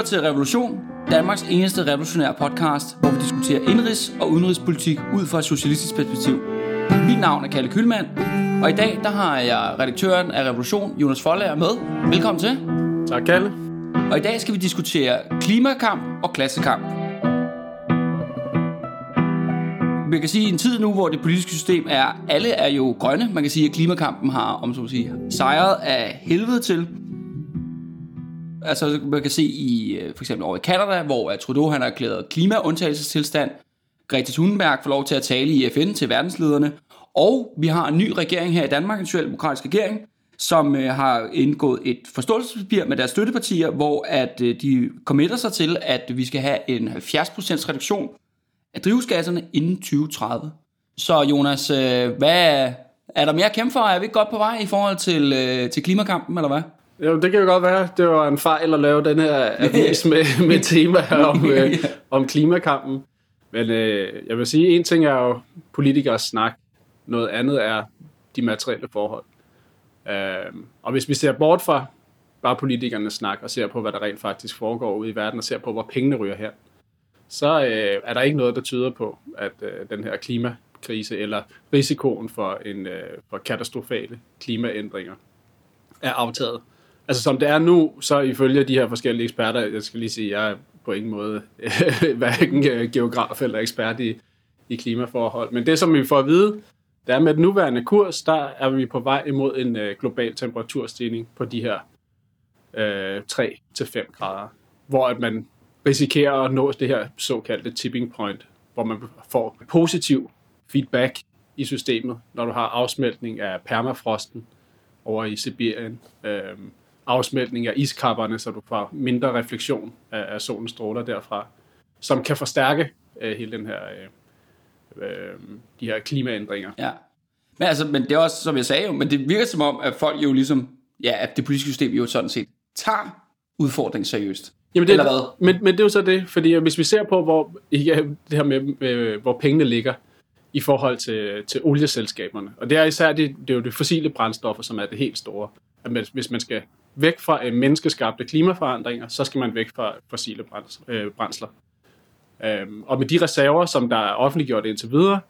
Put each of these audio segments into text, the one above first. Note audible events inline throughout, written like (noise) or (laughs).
lytter til Revolution, Danmarks eneste revolutionære podcast, hvor vi diskuterer indrigs- og udenrigspolitik ud fra et socialistisk perspektiv. Mit navn er Kalle Kylmand, og i dag der har jeg redaktøren af Revolution, Jonas Forlager, med. Velkommen til. Tak, Kalle. Og i dag skal vi diskutere klimakamp og klassekamp. Man kan sige, i en tid nu, hvor det politiske system er, alle er jo grønne, man kan sige, at klimakampen har, om så at sige, sejret af helvede til. Altså, man kan se i, øh, for eksempel over i Canada, hvor øh, Trudeau han har erklæret klimaundtagelsestilstand. Greta Thunberg får lov til at tale i FN til verdenslederne. Og vi har en ny regering her i Danmark, en socialdemokratisk regering, som øh, har indgået et forståelsespapir med deres støttepartier, hvor at øh, de committer sig til, at vi skal have en 70% reduktion af drivhusgasserne inden 2030. Så Jonas, øh, hvad er der mere at kæmpe for? Er vi ikke godt på vej i forhold til, øh, til klimakampen, eller hvad? Jo, det kan jo godt være. Det var en fejl at lave den her (laughs) avis med, med tema (laughs) her om, øh, om klimakampen. Men øh, jeg vil sige, en ting er jo politikers snak. Noget andet er de materielle forhold. Øh, og hvis vi ser bort fra bare politikernes snak og ser på, hvad der rent faktisk foregår ude i verden, og ser på, hvor pengene ryger her, så øh, er der ikke noget, der tyder på, at øh, den her klimakrise eller risikoen for en øh, for katastrofale klimaændringer er aftaget. Altså som det er nu, så ifølge de her forskellige eksperter, jeg skal lige sige, jeg er på ingen måde (laughs) hverken øh, geograf eller ekspert i, i klimaforhold, men det som vi får at vide, det er med den nuværende kurs, der er vi på vej imod en øh, global temperaturstigning på de her øh, 3-5 grader, hvor at man risikerer at nå det her såkaldte tipping point, hvor man får positiv feedback i systemet, når du har afsmeltning af permafrosten over i Sibirien, øh, afsmeltning af iskapperne, så du får mindre refleksion af, af solens stråler derfra, som kan forstærke øh, hele den her øh, øh, de her klimaændringer. Ja. Men, altså, men det er også, som jeg sagde jo, men det virker som om, at folk jo ligesom, ja, at det politiske system jo sådan set tager udfordringen seriøst. Jamen det, Eller hvad? Men, men det er jo så det, fordi hvis vi ser på, hvor, ja, det her med, med, hvor pengene ligger i forhold til, til olieselskaberne, og det er især det, det er jo det fossile brændstoffer, som er det helt store. At hvis man skal væk fra øh, menneskeskabte klimaforandringer, så skal man væk fra fossile brænds, øh, brændsler. Øhm, og med de reserver, som der er offentliggjort indtil videre,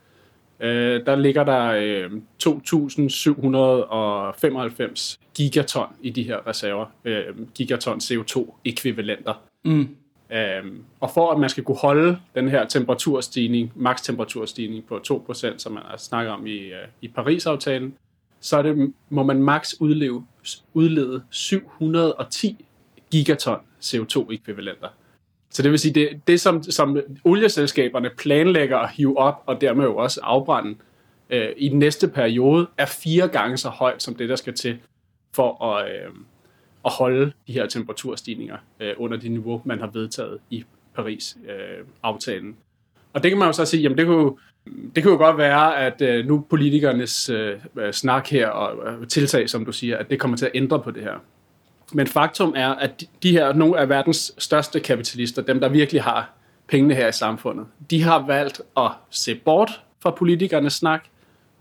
øh, der ligger der øh, 2.795 gigaton i de her reserver, øh, gigaton CO2-ekvivalenter. Mm. Øhm, og for at man skal kunne holde den her temperaturstigning, maks temperaturstigning på 2%, som man har snakket om i, øh, i Paris-aftalen, så er det, må man maks udleve, udlede 710 gigaton CO2-ekvivalenter. Så det vil sige, det, det som, som olieselskaberne planlægger at hive op, og dermed jo også afbrænde øh, i den næste periode, er fire gange så højt som det, der skal til for at, øh, at holde de her temperaturstigninger øh, under det niveau, man har vedtaget i Paris-aftalen. Øh, og det kan man jo så sige, jamen det kunne jo, det kunne jo godt være, at øh, nu politikernes øh, snak her og øh, tiltag, som du siger, at det kommer til at ændre på det her. Men faktum er, at de, de her, nogle af verdens største kapitalister, dem der virkelig har pengene her i samfundet, de har valgt at se bort fra politikernes snak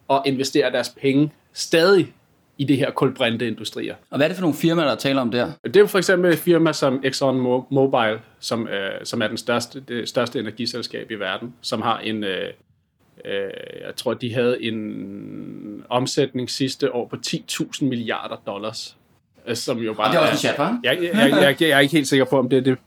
og investere deres penge stadig i det her kulbrænde industrier. Og hvad er det for nogle firmaer, der taler om der? Det er for eksempel et firma som Exxon Mobil, som, øh, som er den største, det største energiselskab i verden, som har en, øh, øh, jeg tror, de havde en omsætning sidste år på 10.000 milliarder dollars. øh, Som jo bare Og det er også en chat, jeg, jeg, jeg, jeg, jeg er ikke helt sikker på, om det er det.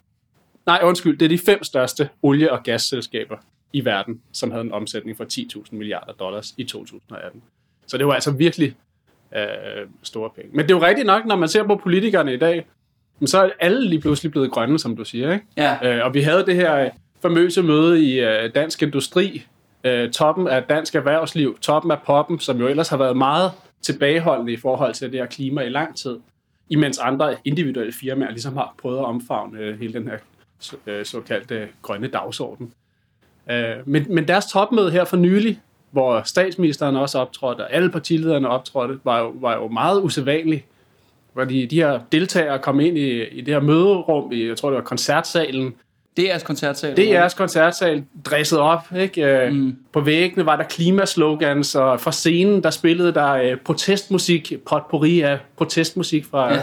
Nej, undskyld, det er de fem største olie- og gasselskaber i verden, som havde en omsætning for 10.000 milliarder dollars i 2018. Så det var altså virkelig øh, store penge. Men det er jo rigtigt nok, når man ser på politikerne i dag, så er alle lige pludselig blevet grønne, som du siger. Ikke? Ja. Øh, og vi havde det her famøse møde i øh, Dansk Industri, øh, toppen af dansk erhvervsliv, toppen af poppen, som jo ellers har været meget tilbageholdende i forhold til det her klima i lang tid, imens andre individuelle firmaer ligesom har prøvet at omfavne øh, hele den her så, øh, såkaldte grønne dagsorden. Øh, men, men deres topmøde her for nylig, hvor statsministeren også optrådte, og alle partilederne optrådte, var jo, var jo meget usædvanligt. Hvor de, de her deltagere kom ind i, i det her møderum, i, jeg tror det var koncertsalen, DR's koncertsal. DR's koncertsal dresset op. Ikke? Mm. På væggene var der klimaslogans, og fra scenen der spillede der øh, protestmusik, potpourri af protestmusik fra, Ja.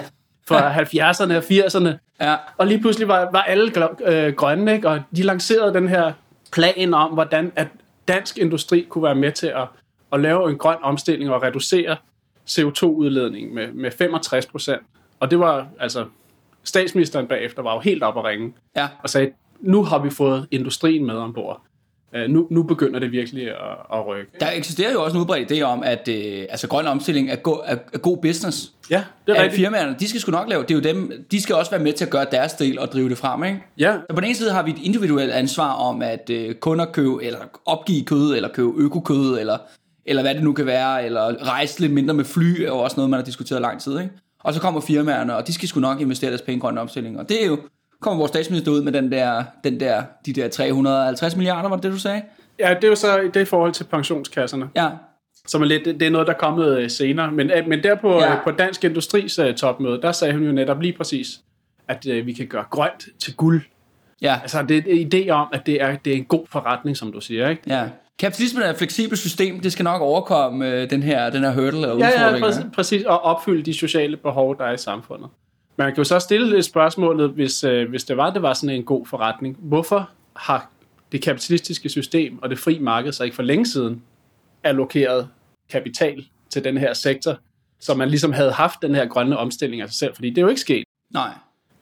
fra (laughs) 70'erne og 80'erne. Ja. Og lige pludselig var, var alle øh, grønne, ikke? og de lancerede den her plan om, hvordan at dansk industri kunne være med til at, at lave en grøn omstilling og reducere CO2-udledningen med, med 65 procent. Og det var altså, statsministeren bagefter var jo helt op at ringe Ja. og sagde, nu har vi fået industrien med ombord. Uh, nu, nu begynder det virkelig at, at rykke. Der eksisterer jo også en udbredt idé om, at øh, altså, grøn omstilling er, go- er, er god business. Ja, det er At rigtigt. firmaerne, de skal sgu nok lave, det er jo dem, de skal også være med til at gøre deres del og drive det frem, ikke? Ja, Så på den ene side har vi et individuelt ansvar om, at øh, kunder købe, eller opgive kød, eller købe økokød, eller, eller hvad det nu kan være, eller rejse lidt mindre med fly, er jo også noget, man har diskuteret lang tid, ikke? Og så kommer firmaerne, og de skal sgu nok investere deres penge i grøn omstilling. Og det er jo, kommer vores statsminister ud med den der, den der, de der 350 milliarder, var det det, du sagde? ja, det er jo så det er i forhold til pensionskasserne, Ja, som er lidt, det er noget, der er kommet øh, senere. Men, øh, men der på, Ja. ja. på Dansk Industris topmøde, der sagde hun jo netop lige præcis, at vi kan gøre grønt til guld. ja, Altså, det er en idé om, at det er, det er en god forretning, som du siger, ikke? ja. Kapitalismen er et fleksibelt system, det skal nok overkomme øh, den her, den her hurdle eller Ja, ja, præcis, præcis, og opfylde de sociale behov, der er i samfundet. Man kan jo så stille spørgsmålet, hvis, øh, hvis det var, det var sådan en god forretning. Hvorfor har det kapitalistiske system og det fri marked så ikke for længe siden allokeret kapital til den her sektor, så man ligesom havde haft den her grønne omstilling af sig selv? Fordi det er jo ikke sket. Nej,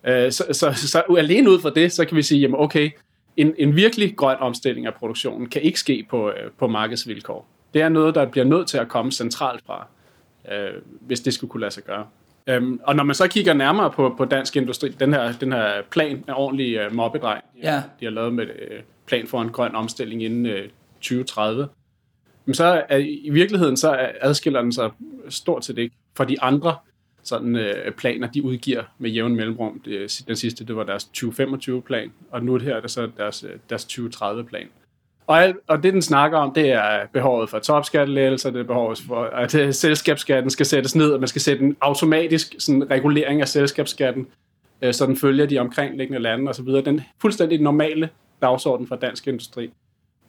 Øh, så, så, så, så alene ud fra det, så kan vi sige, jamen okay, en, en virkelig grøn omstilling af produktionen kan ikke ske på, øh, på markedsvilkår. Det er noget, der bliver nødt til at komme centralt fra, øh, hvis det skulle kunne lade sig gøre. Øhm, og når man så kigger nærmere på, på dansk industri, den her, den her plan er ordentlig øh, mobbedreng, Ja. de har lavet med øh, plan for en grøn omstilling inden øh, 2030, men så er, i virkeligheden så er- adskiller den sig stort set ikke fra de andre sådan, øh, planer, de udgiver med jævn mellemrum. Det, den sidste, det var deres 2025-plan, og nu er det her det er så deres, øh, deres 2030-plan. Og, og det, den snakker om, det er behovet for topskattelettelser, det er behovet for, at øh, selskabsskatten skal sættes ned, og man skal sætte en automatisk sådan, regulering af selskabsskatten, øh, så den følger de omkringliggende lande osv. Den fuldstændig normale dagsorden for dansk industri.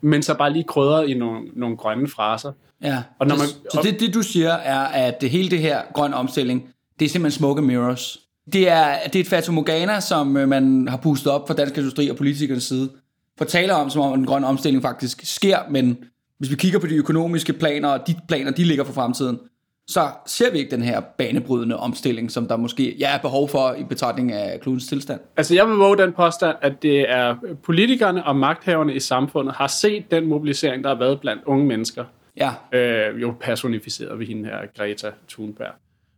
Men så bare lige krydret i nogle, nogle grønne fraser. Ja, Og når så, man- så det, det du siger er, at det hele det her grøn omstilling, det er simpelthen smoke and mirrors. Det er, det er et fatamorgana, som øh, man har pustet op fra dansk industri og politikernes side, for at tale om, som om den grønne omstilling faktisk sker, men hvis vi kigger på de økonomiske planer, og de planer, de ligger for fremtiden, så ser vi ikke den her banebrydende omstilling, som der måske ja, er behov for i betragtning af klodens tilstand. Altså jeg vil våge den påstand, at det er politikerne og magthaverne i samfundet har set den mobilisering, der har været blandt unge mennesker. Ja, Øh, jo personificeret ved hende her, Greta Thunberg.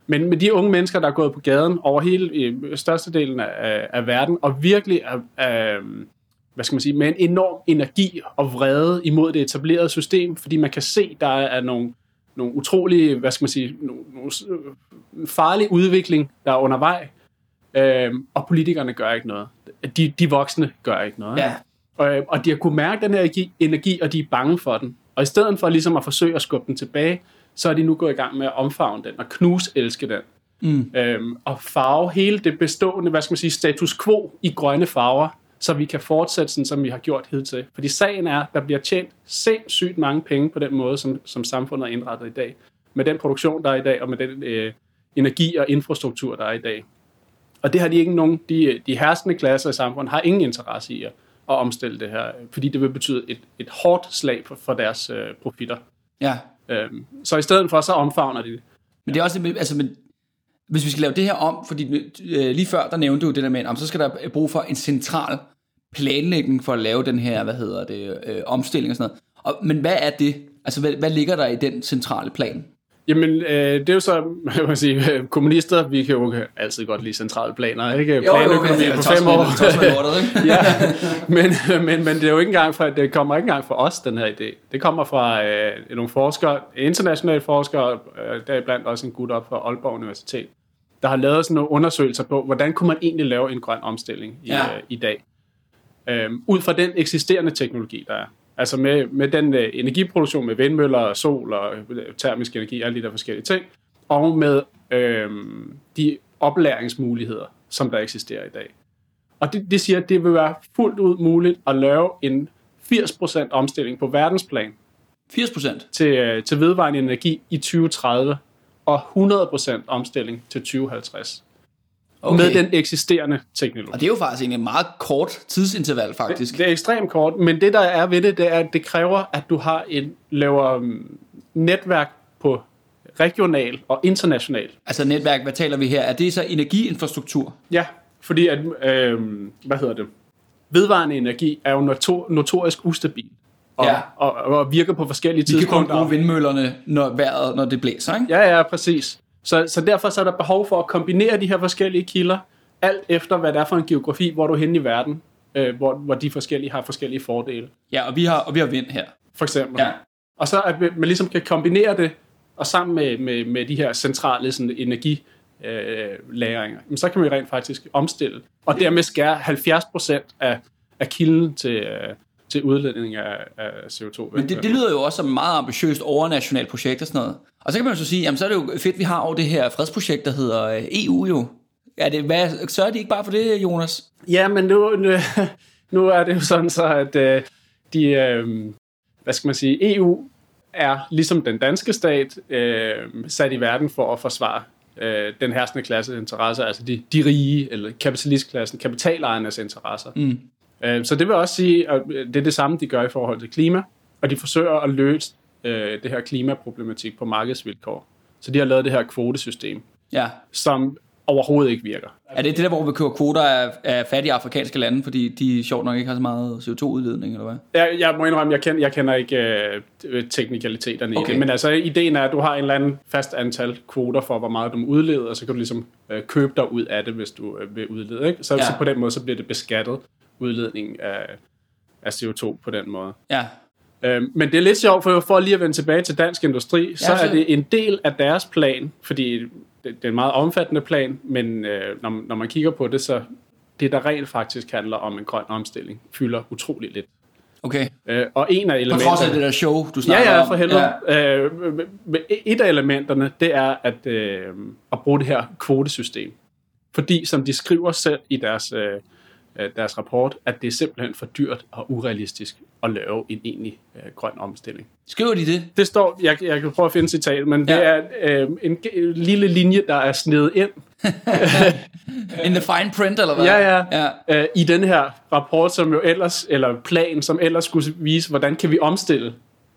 Men med de unge mennesker, der er gået på gaden over hele i størstedelen af, af verden, og virkelig er, er, hvad skal man sige, med en enorm energi og vrede imod det etablerede system, fordi man kan se, der er nogle, nogle utrolige, hvad skal man sige, nogle, nogle s- øh, farlig udvikling, der er undervej, øh, og politikerne gør ikke noget. De, de voksne gør ikke noget. ja, Og, øh, og de har kunne mærke den her energi, energi, og de er bange for den. Og i stedet for ligesom at forsøge at skubbe den tilbage, så er de nu gået i gang med at omfavne den og knuse elske den. Mm. Øhm, og farve hele det bestående, hvad skal man sige, status quo i grønne farver, så vi kan fortsætte sådan, som vi har gjort hidtil. Fordi sagen er, der bliver tjent sindssygt mange penge på den måde, som, som samfundet er indrettet i dag. Med den produktion, der er i dag, og med den øh, energi og infrastruktur, der er i dag. Og det har de ikke nogen, de, de herskende klasser i samfundet har ingen interesse i at, at omstille det her, fordi det vil betyde et, et hårdt slag for, for deres øh, profitter. ja. Øhm, så i stedet for, så omfavner de det. Men det er også, altså, men, hvis vi skal lave det her om, fordi øh, lige før, der nævnte du det der med, om så skal der øh, brug for en central planlægning for at lave den her, hvad hedder det, øh, omstilling og sådan noget. Og, men hvad er det? Altså, hvad, hvad ligger der i den centrale plan? Jamen, øh, det er jo så, (laughs) man kan sige, kommunister, vi kan jo altid godt lide centrale planer, ikke? Planøkonomi på fem år. (laughs) ja, men, (laughs) men, men det er jo ikke engang fra, det kommer ikke engang fra os, den her idé. Det kommer fra øh, nogle forskere, internationale forskere, øh, deriblandt også en gut op fra Aalborg Universitet, der har lavet sådan nogle undersøgelser på, hvordan kunne man egentlig lave en grøn omstilling i, Ja. øh, i dag. Øhm, ud fra den eksisterende teknologi, der er. Altså med, med den øh, energiproduktion med vindmøller og sol og øh, termisk energi og alle de der forskellige ting, og med øh, de oplæringsmuligheder, som der eksisterer i dag. Og det, det siger, at det vil være fuldt ud muligt at lave en 80% omstilling på verdensplan 80 procent. til, øh, til vedvarende energi i 2030, og 100% omstilling til 2050. okay. med den eksisterende teknologi. Og det er jo faktisk en meget kort tidsinterval, faktisk. Det, det er ekstremt kort, men det der er ved det, det er, at det kræver, at du har en, laver um, netværk på regional og international. Altså netværk, hvad taler vi her? Er det så energiinfrastruktur? Ja, fordi at, øh, hvad hedder det? Vedvarende energi er jo notor, notorisk ustabil. Og, ja. og, og, og virker på forskellige tidspunkter. Vi kan kun bruge vindmøllerne, når vejret, når det blæser, ikke? Ja, ja, præcis. Så, så derfor så er der behov for at kombinere de her forskellige kilder, alt efter hvad det er for en geografi, hvor du er henne i verden, øh, hvor, hvor de forskellige har forskellige fordele. Ja, og vi har, og vi har vind her. For eksempel. Ja. Og så at man ligesom kan kombinere det, og sammen med, med, med de her centrale sådan, energi øh, lagringer, så kan man rent faktisk omstille, og dermed skære 70% af, af kilden til, øh, til udledning af, af CO2. Men det, det lyder jo også som et meget ambitiøst overnationalt projekt og sådan noget. Og så kan man jo så sige, jamen så er det jo fedt, vi har over det her fredsprojekt, der hedder øh, EU jo. Er det, hvad, sørger de ikke bare for det, Jonas? Ja, men nu, nu, (laughs) nu er det jo sådan så, at øh, de, øh, hvad skal man sige, EU er ligesom den danske stat øh, sat i verden for at forsvare øh, den herskende klasse interesser, altså de, de rige, eller kapitalistklassen, kapitalejernes interesser. Mm. Øh, så det vil også sige, at det er det samme, de gør i forhold til klima, og de forsøger at løse øh, det her klimaproblematik på markedsvilkår. Så de har lavet det her kvotesystem, ja. som overhovedet ikke virker. Er det det der, hvor vi køber kvoter af, af fattige afrikanske lande, fordi de sjovt nok ikke har så meget CO2-udledning, eller hvad? Ja, jeg må indrømme, jeg kender, jeg kender ikke uh, teknikaliteterne okay. i det, men altså ideen er, at du har en eller anden fast antal kvoter for, hvor meget du må udlede, og så kan du ligesom uh, købe dig ud af det, hvis du uh, vil udlede. Ikke? Så, ja. så på den måde, så bliver det beskattet udledning af, af CO2 på den måde. Ja. Øhm, men det er lidt sjovt, for, for lige at vende tilbage til dansk industri, så, så er det en del af deres plan, fordi det, det er en meget omfattende plan, men øh, når, når man kigger på det, så det, der rent faktisk handler om en grøn omstilling, fylder utroligt lidt. Okay. Øh, og en af elementerne... På trods af det der show, du snakker om. Ja, ja, for helvede. Ja. Øh, et af elementerne, det er at, øh, at bruge det her kvotesystem. Fordi, som de skriver selv i deres... Øh, Øh, deres rapport, at det er simpelthen for dyrt og urealistisk at lave en egentlig øh, grøn omstilling. Skriver de det? Det står, jeg, jeg kan prøve at finde citat, men ja. det er øh, en, en lille linje, der er snedet ind. (laughs) In the fine print, eller hvad? Ja, ja. ja. Øh, I den her rapport, som jo ellers, eller plan, som ellers skulle vise, hvordan kan vi omstille,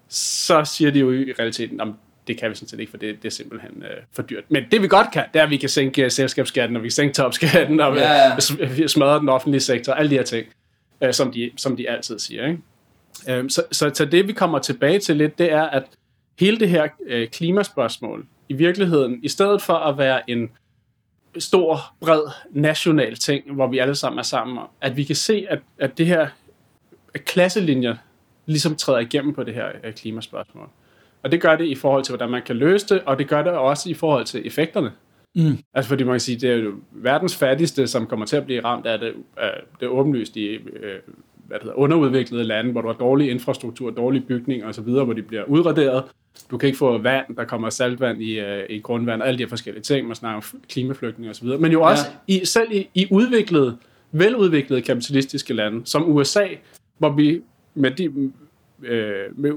så siger de jo i realiteten, det kan vi sådan set ikke, for det, det er simpelthen øh, for dyrt. Men det vi godt kan, det er, at vi kan sænke selskabsskatten, og vi kan sænke topskatten, og ja, ja. smadre den offentlige sektor, alle de her ting, øh, som, de, som de altid siger. Ikke? Øh, så, så, så det vi kommer tilbage til lidt, det er, at hele det her øh, klimaspørgsmål, i virkeligheden, i stedet for at være en stor, bred, national ting, hvor vi alle sammen er sammen, at vi kan se, at, at det her at klasselinjer ligesom træder igennem på det her øh, klimaspørgsmål. Og det gør det i forhold til, hvordan man kan løse det, og det gør det også i forhold til effekterne. Mm. Altså fordi man kan sige, det er jo verdens fattigste, som kommer til at blive ramt af det, det er åbenlyst i øh, hvad det hedder, underudviklede lande, hvor du har dårlig infrastruktur, dårlige bygninger osv., hvor de bliver udraderet. Du kan ikke få vand, der kommer saltvand i, øh, i grundvand, og alle de her forskellige ting, man snakker om klimaflygtning osv., men jo også ja. i, selv i, i udviklede, veludviklede kapitalistiske lande, som USA, hvor vi med de, øh, med,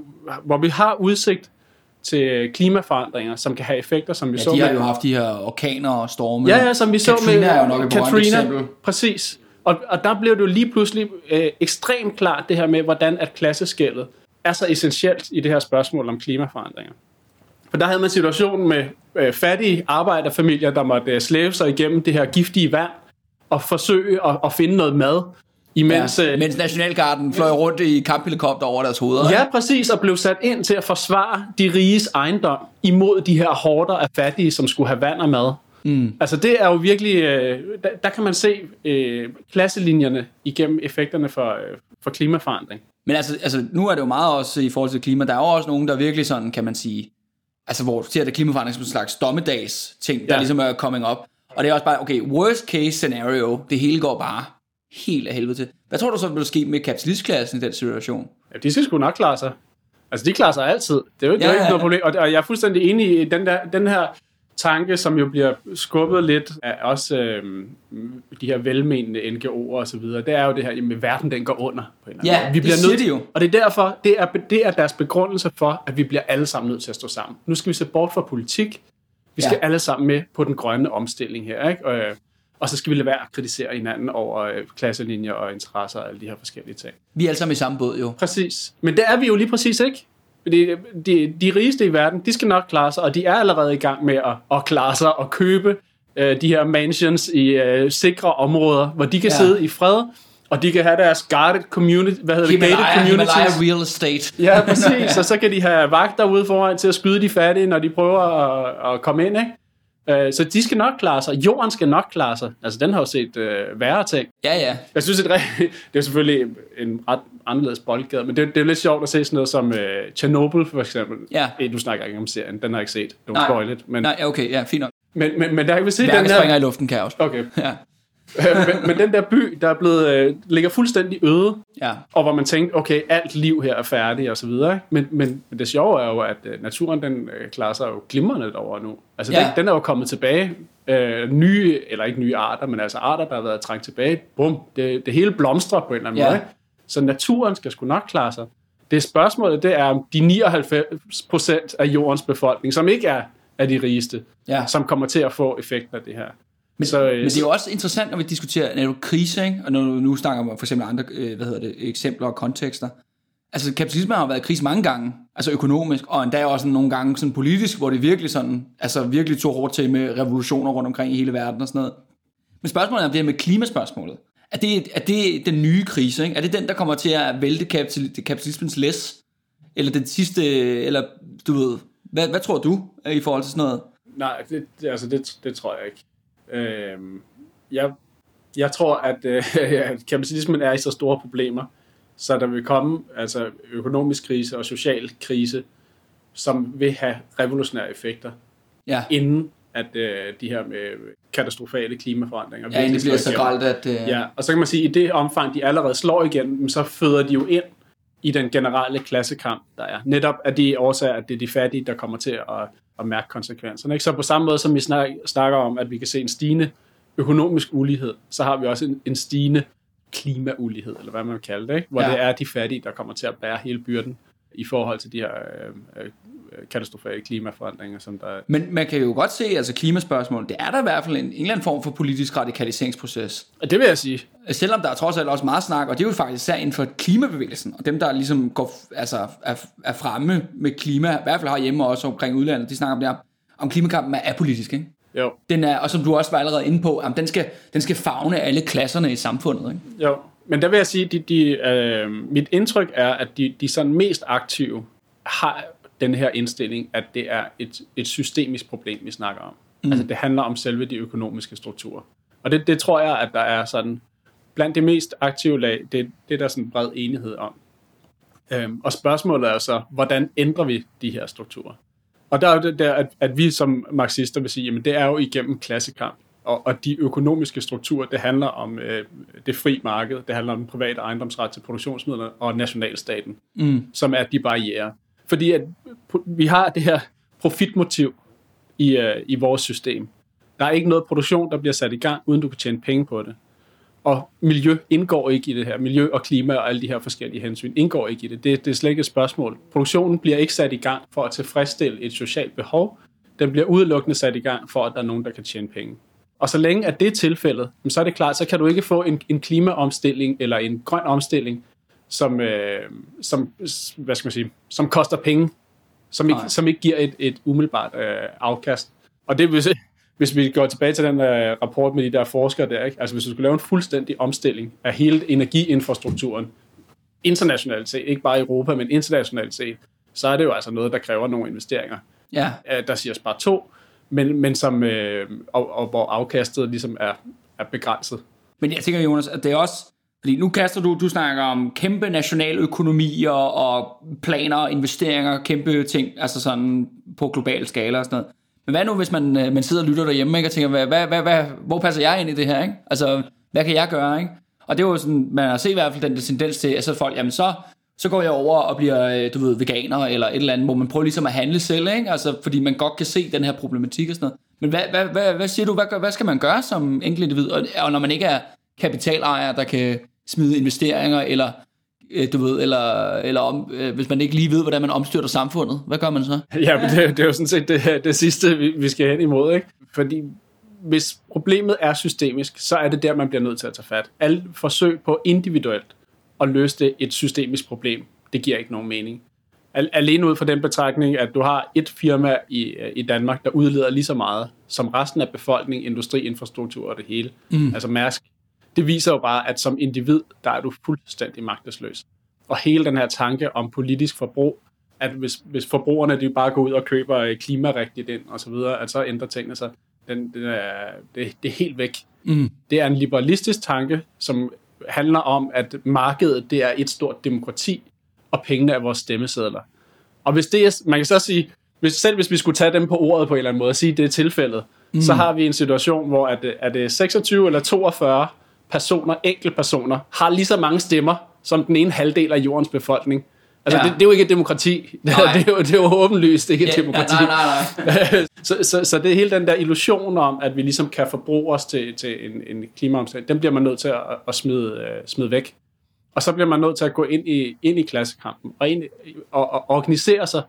hvor vi har udsigt til klimaforandringer, som kan have effekter, som vi ja, så de har jo haft de her orkaner og storme. Ja, ja, som vi Katrina så med er jo nok et Katrina, præcis. Og, og der blev det jo lige pludselig øh, ekstremt klart det her med, hvordan at klasseskældet er så essentielt i det her spørgsmål om klimaforandringer. For der havde man situationen med øh, fattige arbejderfamilier, der måtte øh, slæve sig igennem det her giftige vand og forsøge at, at finde noget mad, Imens, ja, øh, mens Nationalgarden fløj rundt i kamphelikopter over deres hoveder. Ja, præcis, og blev sat ind til at forsvare de riges ejendom imod de her hårder af fattige, som skulle have vand og mad. Mm. Altså det er jo virkelig, øh, der, der kan man se øh, klasselinjerne igennem effekterne for, øh, for klimaforandring. Men altså, altså nu er det jo meget også i forhold til klima, der er jo også nogen, der virkelig sådan, kan man sige, altså hvor du ser det klimaforandring som en slags dommedags ting, der ja. ligesom er coming up. Og det er også bare, okay, worst case scenario, det hele går bare helt af helvede til. Hvad tror du så vil ske med kapitalistklassen i den situation? Ja, de skal sgu nok klare sig. Altså, de klarer sig altid. Det er jo, ja, det er ikke ja, noget problem. Og, og jeg er fuldstændig enig i den, der, den her tanke, som jo bliver skubbet lidt af også øh, de her velmenende NGO'er og så videre, det er jo det her, at verden den går under. På en ja, vi bliver det nødt, de jo. Og det er derfor, det er, det er deres begrundelse for, at vi bliver alle sammen nødt til at stå sammen. Nu skal vi se bort fra politik. Vi skal ja. alle sammen med på den grønne omstilling her. Ikke? Og, Og så skal vi lade være at kritisere hinanden over øh, klasselinjer og interesser og alle de her forskellige ting. Vi er alle sammen i samme båd, jo. Præcis. Men det er vi jo lige præcis ikke. Fordi de, de rigeste i verden, de skal nok klare sig, og de er allerede i gang med at, at klare sig og købe øh, de her mansions i øh, sikre områder, hvor de kan ja. sidde i fred, og de kan have deres guarded community, hvad hedder Himalaya, det, gated communities. Himalaya Real Estate. Ja, præcis. og så kan de have vagter ude foran til at skyde de fattige, når de prøver at, at komme ind, ikke? Øh, Så de skal nok klare sig. Jorden skal nok klare sig. Altså, den har jo set øh, værre ting. Ja, ja. Jeg synes, det er, (laughs) det er selvfølgelig en ret anderledes boldgade, men det, det er lidt sjovt at se sådan noget som øh, Chernobyl, for eksempel. Ja. Eh, du snakker ikke om serien, den har jeg ikke set. Det Nej. var spoilet. Men, Nej, okay, ja, fint nok. men, men, men der kan vi se den Værket springer her... i luften, kan jeg også. Okay. Ja, men, men den der by, der er blevet, øh, ligger fuldstændig øde, ja. og hvor man tænkte, okay, alt liv her er færdigt og så videre. Men, men, men det sjove er jo, at øh, naturen den øh, klarer sig jo glimrende over nu. Altså Ja. den, den er jo kommet tilbage. Øh, nye, eller ikke nye arter, men altså arter, der har været trængt tilbage. Bum, det, det hele blomstrer på en eller anden Ja. måde. Så naturen skal sgu nok klare sig. Det spørgsmålet, det er om de 99 procent af jordens befolkning, som ikke er af de rigeste, ja. som kommer til at få effekten af det her. Men, Så, øh, men det er jo også interessant, når vi diskuterer netop krise, ikke? og når nu, nu snakker man for eksempel andre øh, hvad hedder det, eksempler og kontekster. Altså kapitalismen har været i krise mange gange, altså økonomisk, og endda også nogle gange sådan politisk, hvor det virkelig sådan, altså virkelig tog hårdt til med revolutioner rundt omkring i hele verden og sådan noget. Men spørgsmålet er om det her med klimaspørgsmålet. Er det, er det den nye krise? Ikke? Er det den, der kommer til at vælte kapital, kapitalismens læs? Eller den sidste, eller du ved, hvad, hvad tror du øh, i forhold til sådan noget? Nej, det, altså det, det tror jeg ikke. Øhm, jeg, jeg tror, at øh, (laughs) kapitalismen er i så store problemer, så der vil komme altså økonomisk krise og social krise, som vil have revolutionære effekter, Ja, inden at øh, de her med katastrofale klimaforandringer ja det bliver så gralt, at... Øh, Ja, og så kan man sige, at i det omfang, de allerede slår igen, så føder de jo ind i den generelle klassekamp, der er. Netop af de årsager, at det er de fattige, der kommer til at, at mærke konsekvenserne. Ikke? Så på samme måde, som vi snak, snakker om, at vi kan se en stigende økonomisk ulighed, så har vi også en, en stigende klimaulighed, eller hvad man vil kalde det, ikke? hvor Ja. ja. det er de fattige, der kommer til at bære hele byrden i forhold til de her øh, øh, katastrofale klimaforandringer, som der Men man kan jo godt se, altså klimaspørgsmål, det er der i hvert fald en, en eller anden form for politisk radikaliseringsproces. Og det vil jeg sige. Selvom der er trods alt også meget snak, og det er jo faktisk især inden for klimabevægelsen, og dem, der ligesom går, altså, er, er fremme med klima, i hvert fald har hjemme også omkring udlandet, de snakker om det her, om klimakampen er apolitisk, ikke? Jo, Den er, og som du også var allerede inde på, jamen, den, skal, den skal fagne alle klasserne i samfundet. Ikke? Jo, men der vil jeg sige, de, de, øh, mit indtryk er, at de, de sådan mest aktive har den her indstilling, at det er et, et systemisk problem, vi snakker om. Mm. Altså det handler om selve de økonomiske strukturer. Og det, det tror jeg, at der er sådan, blandt de mest aktive lag, det, det er der sådan bred enighed om. Øhm, og spørgsmålet er så, hvordan ændrer vi de her strukturer? Og der er jo det der, at, at vi som marxister vil sige, jamen det er jo igennem klassekamp. Og, og de økonomiske strukturer, det handler om øh, det fri marked, det handler om den private ejendomsret til produktionsmidler og nationalstaten, Mm. som er de barriere. Fordi at vi har det her profitmotiv i, øh, i vores system. Der er ikke noget produktion, der bliver sat i gang, uden du kan tjene penge på det. Og miljø indgår ikke i det her. Miljø og klima og alle de her forskellige hensyn indgår ikke i det. Det, det er slet ikke et spørgsmål. Produktionen bliver ikke sat i gang for at tilfredsstille et socialt behov. Den bliver udelukkende sat i gang for, at der er nogen, der kan tjene penge. Og så længe at det er tilfældet, så er det klart, så kan du ikke få en, en klimaomstilling eller en grøn omstilling, som, øh, som, hvad skal man sige, som koster penge, som ikke, Nej. som ikke giver et, et umiddelbart øh, afkast. Og det vil sige, hvis vi går tilbage til den øh, rapport med de der forskere der, ikke? altså hvis du skulle lave en fuldstændig omstilling af hele energiinfrastrukturen, internationalt set, ikke bare i Europa, men internationalt set, så er det jo altså noget, der kræver nogle investeringer. Ja, Øh, Der siger bare to, men, men som, øh, og, og hvor afkastet ligesom er, er begrænset. men jeg tænker, Jonas, at det er også, fordi nu kaster du, du snakker om kæmpe nationaløkonomier og planer og investeringer, kæmpe ting, altså sådan på global skala og sådan noget. Men hvad nu, hvis man, øh, man sidder og lytter derhjemme ikke, og tænker, hvad, hvad, hvad, hvad, hvor passer jeg ind i det her? Ikke? Altså, hvad kan jeg gøre? Ikke? Og det er jo sådan, man har set i hvert fald den tendens til, at så folk, jamen så, så går jeg over og bliver, øh, du ved, veganer eller et eller andet, hvor man prøver ligesom at handle selv, ikke? Altså, fordi man godt kan se den her problematik og sådan noget. Men hvad, hvad, hvad, hvad siger du, hvad, hvad skal man gøre som enkelt individ? Og, og når man ikke er kapitalejer, der kan smide investeringer, eller øh, du ved, eller, eller om, øh, hvis man ikke lige ved, hvordan man omstyrter samfundet, hvad gør man så? (laughs) Ja, men det, det er jo sådan set det, det sidste, vi, vi skal hen imod, ikke? Fordi hvis problemet er systemisk, så er det der, man bliver nødt til at tage fat. Alle forsøg på individuelt at løse det et systemisk problem, det giver ikke nogen mening. Alene ud fra den betragtning, at du har et firma i, i Danmark, der udleder lige så meget som resten af befolkningen, industri, infrastruktur og det hele. Mm. Altså Mærsk. Det viser jo bare, at som individ, der er du fuldstændig magtesløs. Og hele den her tanke om politisk forbrug, at hvis, hvis forbrugerne de bare går ud og køber øh, klimarigtigt ind og så videre, at så ændrer tingene sig. Den, den er, det, det er helt væk. Mm. Det er en liberalistisk tanke, som handler om, at markedet det er et stort demokrati, og pengene er vores stemmesedler. Og hvis det er, man kan så sige, hvis, selv hvis vi skulle tage dem på ordet på en eller anden måde og sige, at det er tilfældet, mm. så har vi en situation, hvor at, at det 26 eller 42 personer, enkeltpersoner, har lige så mange stemmer som den ene halvdel af jordens befolkning. Altså, ja. det, det er jo ikke et demokrati. (laughs) Det, det, er jo, det er jo åbenlyst ikke et ja, demokrati. Ja, nej, nej, nej. (laughs) så, så, så det er hele den der illusion om, at vi ligesom kan forbruge os til, til en, en klimaomstilling, den bliver man nødt til at, at smide, uh, smide væk. Og så bliver man nødt til at gå ind i, ind i klassekampen og, ind, og, og organisere sig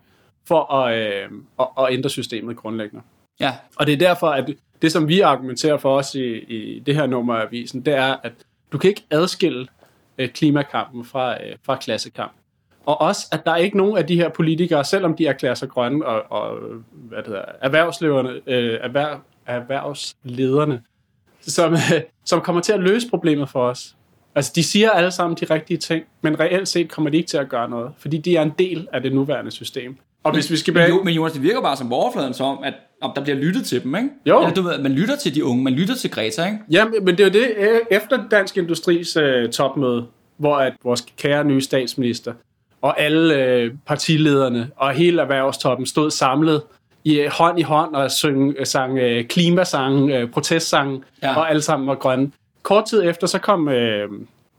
for at, øh, at, at ændre systemet grundlæggende. Ja. Og det er derfor, at det, som vi argumenterer for os i, i det her nummer af avisen, det er, at du kan ikke adskille øh, klimakampen fra, øh, fra klassekamp. Og også, at der er ikke nogen af de her politikere, selvom de erklærer sig grønne, og, og hvad det hedder, erhvervslederne, øh, erhverv, erhvervslederne, som, øh, (laughs) som kommer til at løse problemet for os. Altså, de siger alle sammen de rigtige ting, men reelt set kommer de ikke til at gøre noget, fordi de er en del af det nuværende system. Og hvis vi skal bag... men, men Jonas, det virker bare som overfladen som, at om der bliver lyttet til dem, ikke? Jo. Eller, du ved, man lytter til de unge, man lytter til Greta, ikke? Ja, men det er det, efter Dansk Industris uh, topmøde, hvor at vores kære nye statsminister og alle uh, partilederne og hele erhvervstoppen stod samlet i uh, hånd i hånd og søng, uh, sang uh, klimasang, uh, protestsang, ja. og alle sammen var grønne. Kort tid efter, så kom, uh,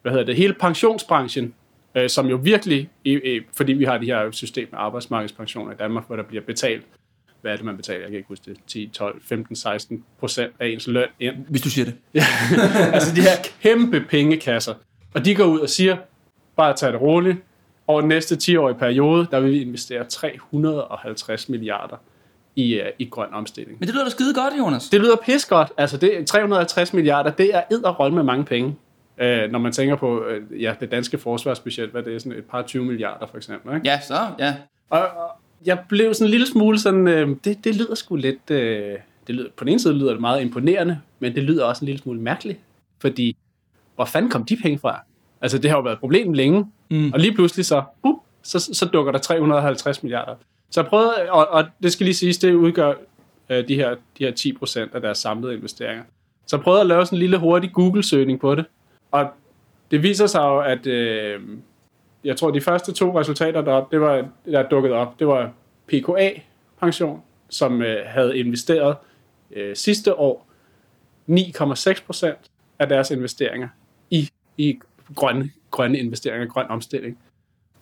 hvad hedder det, hele pensionsbranchen øh, som jo virkelig, i, fordi vi har det her system med arbejdsmarkedspensioner i Danmark, hvor der bliver betalt, hvad er det, man betaler? Jeg kan ikke huske det, 10, 12, 15, 16 procent af ens løn ind. Hvis du siger det. Ja, (laughs) altså de her kæmpe pengekasser. Og de går ud og siger, bare tag det roligt, over den næste 10-årige periode, der vil vi investere 350 milliarder i, uh, i grøn omstilling. Men det lyder da skide godt, Jonas. Det lyder pis godt. Altså, det, 350 milliarder, det er ed og med mange penge. Øh, når man tænker på øh, ja, det danske forsvarsbudget, hvad det er, sådan et par 20 milliarder for eksempel. Ikke? Ja, så, ja. Og, og jeg blev sådan en lille smule sådan, øh, det, det lyder sgu lidt, øh, det lyder, på den ene side lyder det meget imponerende, men det lyder også en lille smule mærkeligt, fordi hvor fanden kom de penge fra? Altså det har jo været et problem længe, mm. og lige pludselig så, uh, så, så dukker der 350 milliarder. Så jeg prøvede, og, og det skal lige siges, det udgør øh, de, her, de her 10 procent af deres samlede investeringer. Så jeg prøvede at lave sådan en lille hurtig Google-søgning på det, og det viser sig jo, at øh, jeg tror, de første to resultater, der, det var, der dukkede op, det var PKA-pension, som øh, havde investeret øh, sidste år 9,6 procent af deres investeringer i, i grønne, grønne investeringer, grøn omstilling.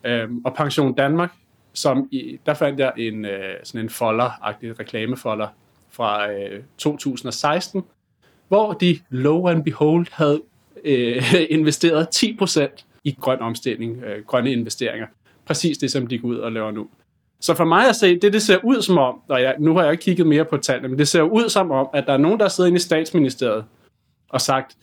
Øhm, og Pension Danmark, som i, der fandt jeg en øh, sådan en folder-agtig reklamefolder fra øh, 2016, hvor de, low and behold, havde øh, (laughs) investeret 10% i grøn omstilling, øh, grønne investeringer. Præcis det, som de går ud og laver nu. Så for mig at se, det det ser ud som om, og jeg, nu har jeg ikke kigget mere på tallene, men det ser ud som om, at der er nogen, der sidder inde i statsministeriet og sagt,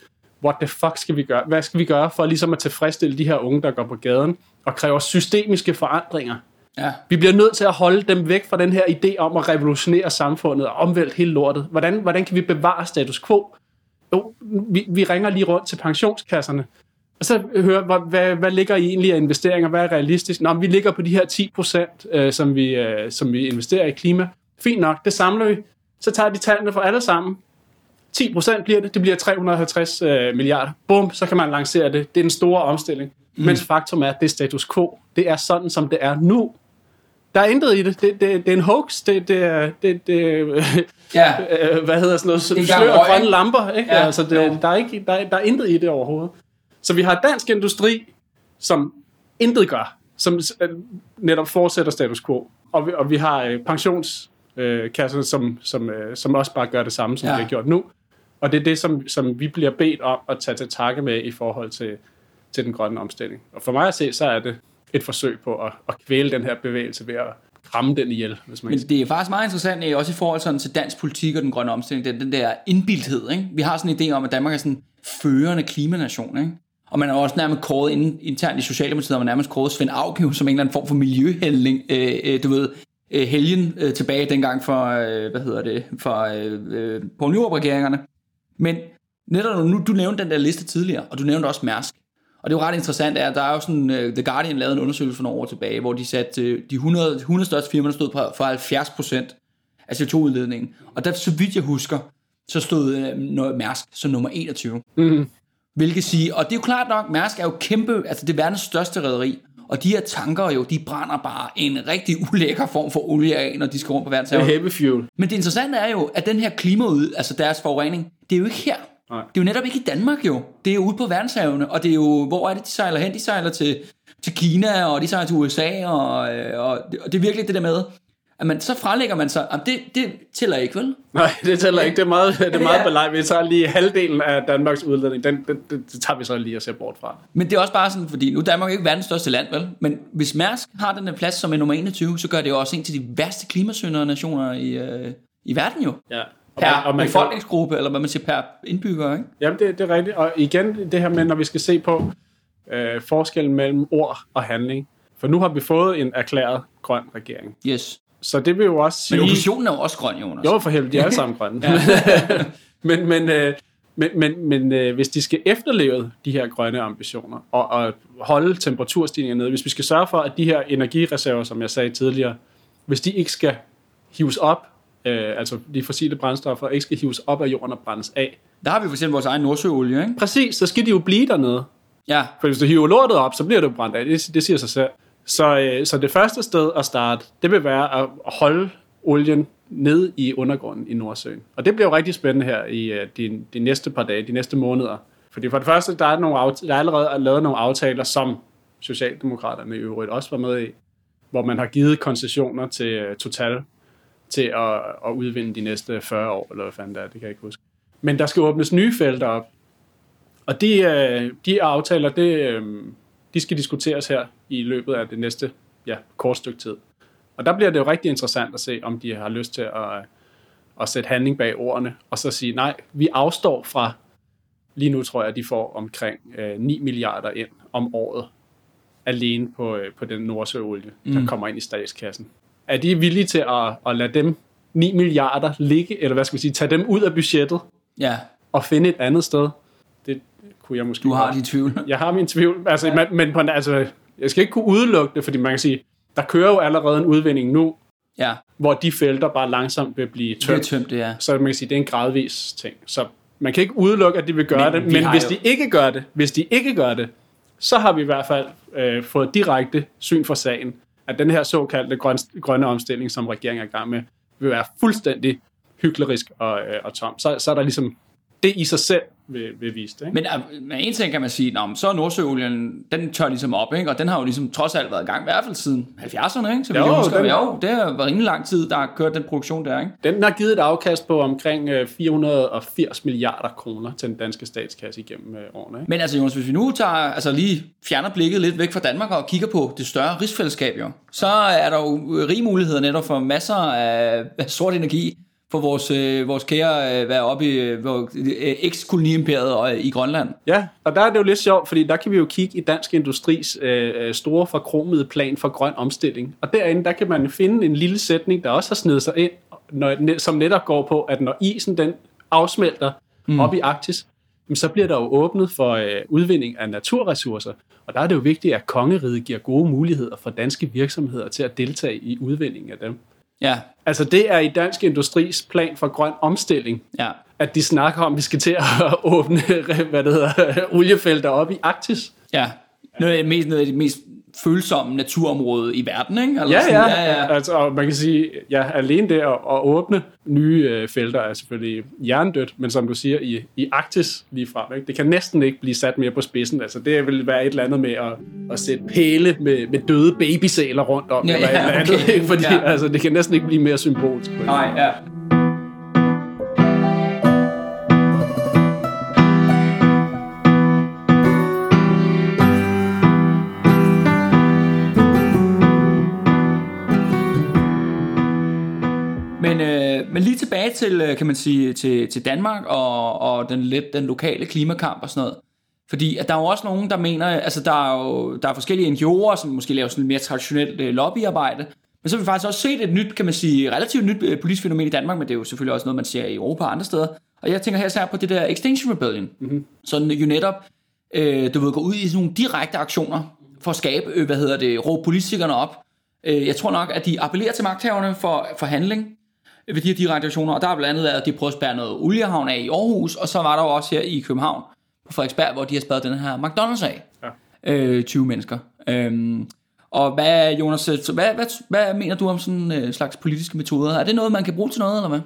what the fuck skal vi gøre? Hvad skal vi gøre for ligesom at tilfredsstille de her unge, der går på gaden og kræver systemiske forandringer? Ja. Vi bliver nødt til at holde dem væk fra den her idé om at revolutionere samfundet og omvælte hele lortet. Hvordan, hvordan kan vi bevare status quo? Jo, vi, vi ringer lige rundt til pensionskasserne, og så hører, hvad, hvad, hvad ligger I egentlig af investeringer? Hvad er realistisk? Nå, vi ligger på de her 10 procent, øh, som, vi, øh, som vi investerer i klima. Fint nok, det samler vi. Så tager de tallene for alle sammen. 10 procent bliver det, det bliver 350 øh, milliarder. Bum, så kan man lancere det. Det er den store omstilling. Mm. Mens faktum er, at det er status quo. Det er sådan, som det er nu. Der er intet i det. Det, det, det er en hoax. Det, det er... Det, det, ja. (laughs) øh, hvad hedder sådan noget? Slør og grønne lamper. Ikke? Ja. Altså, det, der, er ikke, der, der er intet i det overhovedet. Så vi har dansk industri, som intet gør. Som øh, netop fortsætter status quo. Og vi, og vi har øh, pensionskasserne, øh, som, som, øh, som også bare gør det samme, som ja. vi har gjort nu. Og det er det, som, som vi bliver bedt om at tage til takke med i forhold til, til den grønne omstilling. Og for mig at se, så er det et forsøg på at, at kvæle den her bevægelse ved at ramme den ihjel, hvis man Men det er faktisk meget interessant, øh, også i forhold sådan, til dansk politik og den grønne omstilling, den, den der indbildthed. Ikke? Vi har sådan en idé om, at Danmark er sådan en førende klimanation. Ikke? Og man er også nærmest kåret ind, internt i Socialdemokratiet, og man er nærmest kåret Svend Auken som en eller anden form for miljøhelling. Øh, øh, du ved, øh, helgen øh, tilbage dengang for, øh, hvad hedder det, for øh, øh, på regeringerne Men netop nu, du nævnte den der liste tidligere, og du nævnte også Mærsk. Og det er jo ret interessant, at der er jo sådan, uh, The Guardian lavede en undersøgelse for nogle år tilbage, hvor de satte uh, de 100, 100 største firmaer, der stod på, for 70 procent af CO2-udledningen. Og der, så vidt jeg husker, så stod uh, Mærsk som nummer 21. Mm-hmm. Hvilket sige, og det er jo klart nok, Mærsk er jo kæmpe, altså det er verdens største rederi, og de her tanker jo, de brænder bare en rigtig ulækker form for olie af, når de skal rundt på verdenshavet. Det er heavy fuel. Men det interessante er jo, at den her klimaud, altså deres forurening, det er jo ikke her. Nej. Det er jo netop ikke i Danmark jo. Det er jo ude på verdenshavene, og det er jo, hvor er det, de sejler hen? De sejler til, til Kina, og de sejler til USA, og, øh, og, det, og det er virkelig det der med, at man, så frelægger man sig, det, det tæller ikke, vel? Nej, det tæller ikke. Det er meget, det er meget ja. belejt. Vi tager lige halvdelen af Danmarks udledning. Den, den, den, det tager vi så lige at se bort fra. Men det er også bare sådan, fordi nu er Danmark ikke verdens største land, vel? Men hvis Mærsk har den her plads som er nummer 21, så gør det jo også en til de værste klimasyndere nationer i, øh, i verden jo. Ja per og man befolkningsgruppe, kan... eller hvad man siger, per indbygger, ikke? Jamen, det, det er rigtigt. Og igen, det her med, når vi skal se på øh, forskellen mellem ord og handling. For nu har vi fået en erklæret grøn regering. Yes. Så det vil jo også sige... Men oppositionen er jo også grøn, Jonas. Jo, for helvede, de er alle sammen grønne. (laughs) (laughs) men men, øh, men, men, men øh, hvis de skal efterleve de her grønne ambitioner, og, og holde temperaturstigningen nede, hvis vi skal sørge for, at de her energireserver, som jeg sagde tidligere, hvis de ikke skal hives op øh, altså de fossile brændstoffer, ikke skal hives op af jorden og brændes af. Der har vi for eksempel vores egen nordsøolie, ikke? Præcis, så skal de jo blive dernede. Ja. For hvis du hiver lortet op, så bliver det jo brændt af. Det, det siger sig selv. Så, øh, så det første sted at starte, det vil være at holde olien ned i undergrunden i Nordsøen. Og det bliver jo rigtig spændende her i øh, de, de næste par dage, de næste måneder. Fordi for det første, der er, nogle der er allerede lavet nogle aftaler, som Socialdemokraterne i øvrigt også var med i, hvor man har givet koncessioner til uh, Total til at, at udvinde de næste 40 år, eller hvad fanden det er, det kan jeg ikke huske. Men der skal åbnes nye felter op, og de, øh, de aftaler, det, øh, de skal diskuteres her i løbet af det næste ja, kort stykke tid. Og der bliver det jo rigtig interessant at se, om de har lyst til at, at sætte handling bag ordene, og så sige, nej, vi afstår fra, lige nu tror jeg, at de får omkring øh, 9 milliarder ind om året, alene på, øh, på den nordsøolie, der mm. kommer ind i statskassen er de villige til at, at lade dem 9 milliarder ligge, eller hvad skal vi sige, tage dem ud af budgettet, ja. og finde et andet sted? Det kunne jeg måske Du har din tvivl. Jeg har min tvivl, altså, ja. men, men altså, jeg skal ikke kunne udelukke det, fordi man kan sige, der kører jo allerede en udvinding nu, ja. hvor de felter bare langsomt vil blive tømt. Det tømt, ja. Så man kan sige, det er en gradvis ting. Så man kan ikke udelukke, at de vil gøre men, det, men hvis jo... de ikke gør det, hvis de ikke gør det, så har vi i hvert fald øh, fået direkte syn for sagen at den her såkaldte grøn, grønne omstilling, som regeringen er i gang med, vil være fuldstændig hyklerisk og, øh, og tom. Så, så er der ligesom det i sig selv vil vise det. Ikke? Men, øh, men en ting kan man sige, Nå, så er Nordsøolien, den tør ligesom op, ikke? og den har jo ligesom trods alt været i gang, i hvert fald siden 70'erne, ikke? så jo, jeg husker, den, jo, det har været rimelig lang tid, der har kørt den produktion der. Ikke? Den har givet et afkast på omkring 480 øh, milliarder kroner til den danske statskasse igennem øh, årene. Ikke? Men altså Jonas, hvis vi nu tager, altså lige fjerner blikket lidt væk fra Danmark og kigger på det større rigsfællesskab, jo, så er der jo rige muligheder netop for masser af sort energi, for vores, øh, vores kære øh, være oppe i øh, øh, eks-koloniimperiet og, i Grønland. Ja, og der er det jo lidt sjovt, fordi der kan vi jo kigge i Dansk Industris øh, øh store forkromede plan for grøn omstilling. Og derinde, der kan man finde en lille sætning, der også har snedet sig ind, når, som netop går på, at når isen den afsmelter mm. op i Arktis, så bliver der jo åbnet for øh, udvinding af naturressourcer. Og der er det jo vigtigt, at kongeriget giver gode muligheder for danske virksomheder til at deltage i udvindingen af dem. Ja. Altså det er i Dansk Industris plan for grøn omstilling, ja. at de snakker om, at vi skal til at (laughs) åbne hvad det hedder, (laughs) oliefelter op i Arktis. Ja, noget af det mest, noget af det mest følsomme naturområde i verden, ikke? Eller ja, sådan, ja. ja, ja. Altså, og man kan sige, ja, alene det at, at åbne nye øh, felter er selvfølgelig jerndødt, men som du siger, i, i Arktis lige frem, ikke? det kan næsten ikke blive sat mere på spidsen. Altså, det vil være et eller andet med at, at sætte pæle med, med døde babysæler rundt om, ja, eller ja, et eller andet, okay. fordi ja. altså, det kan næsten ikke blive mere symbolsk. Nej, ja. Til, øh, kan man sige, til, til Danmark og, og den, lidt, den lokale klimakamp og sådan noget. Fordi at der er jo også nogen, der mener, altså der er jo der er forskellige NGO'er, som måske laver sådan mere traditionelt øh, lobbyarbejde, men så har vi faktisk også set et nyt, kan man sige, relativt nyt øh, politisk fænomen i Danmark, men det er jo selvfølgelig også noget, man ser i Europa og andre steder. Og jeg tænker her særligt på det der Extinction Rebellion, mm-hmm. sådan jo netop, øh, du ved, gå ud i sådan nogle direkte aktioner for at skabe, øh, hvad hedder det, råbe politikerne op. Øh, jeg tror nok, at de appellerer til magthaverne for, for handling ved de her direkte aktioner, og der har blandt andet været, at de prøver at spære noget oliehavn af i Aarhus, og så var der jo også her i København, på Frederiksberg, hvor de har spadet den her McDonald's af. Ja. Øh, 20 mennesker. Øhm, og hvad, Jonas, hvad, hvad, hvad mener du om sådan en øh, slags politiske metoder? Er det noget, man kan bruge til noget, eller hvad?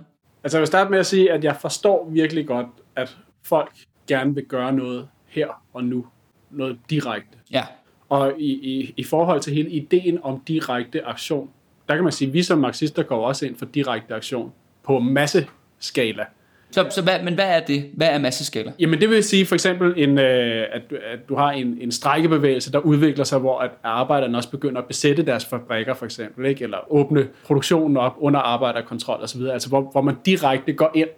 Altså jeg vil starte med at sige, at jeg forstår virkelig godt, at folk gerne vil gøre noget her og nu. Noget direkte. Ja. Og i, i, i forhold til hele ideen om direkte aktion, der kan man sige, at vi som marxister går også ind for direkte aktion på masse skala. Så, så hvad, men hvad er det? Hvad er masseskala? Jamen det vil sige for eksempel, en, øh, at, at du har en, en strækkebevægelse, der udvikler sig, hvor at arbejderne også begynder at besætte deres fabrikker for eksempel, ikke? eller åbne produktionen op under arbejderkontrol osv., altså hvor, hvor man direkte går ind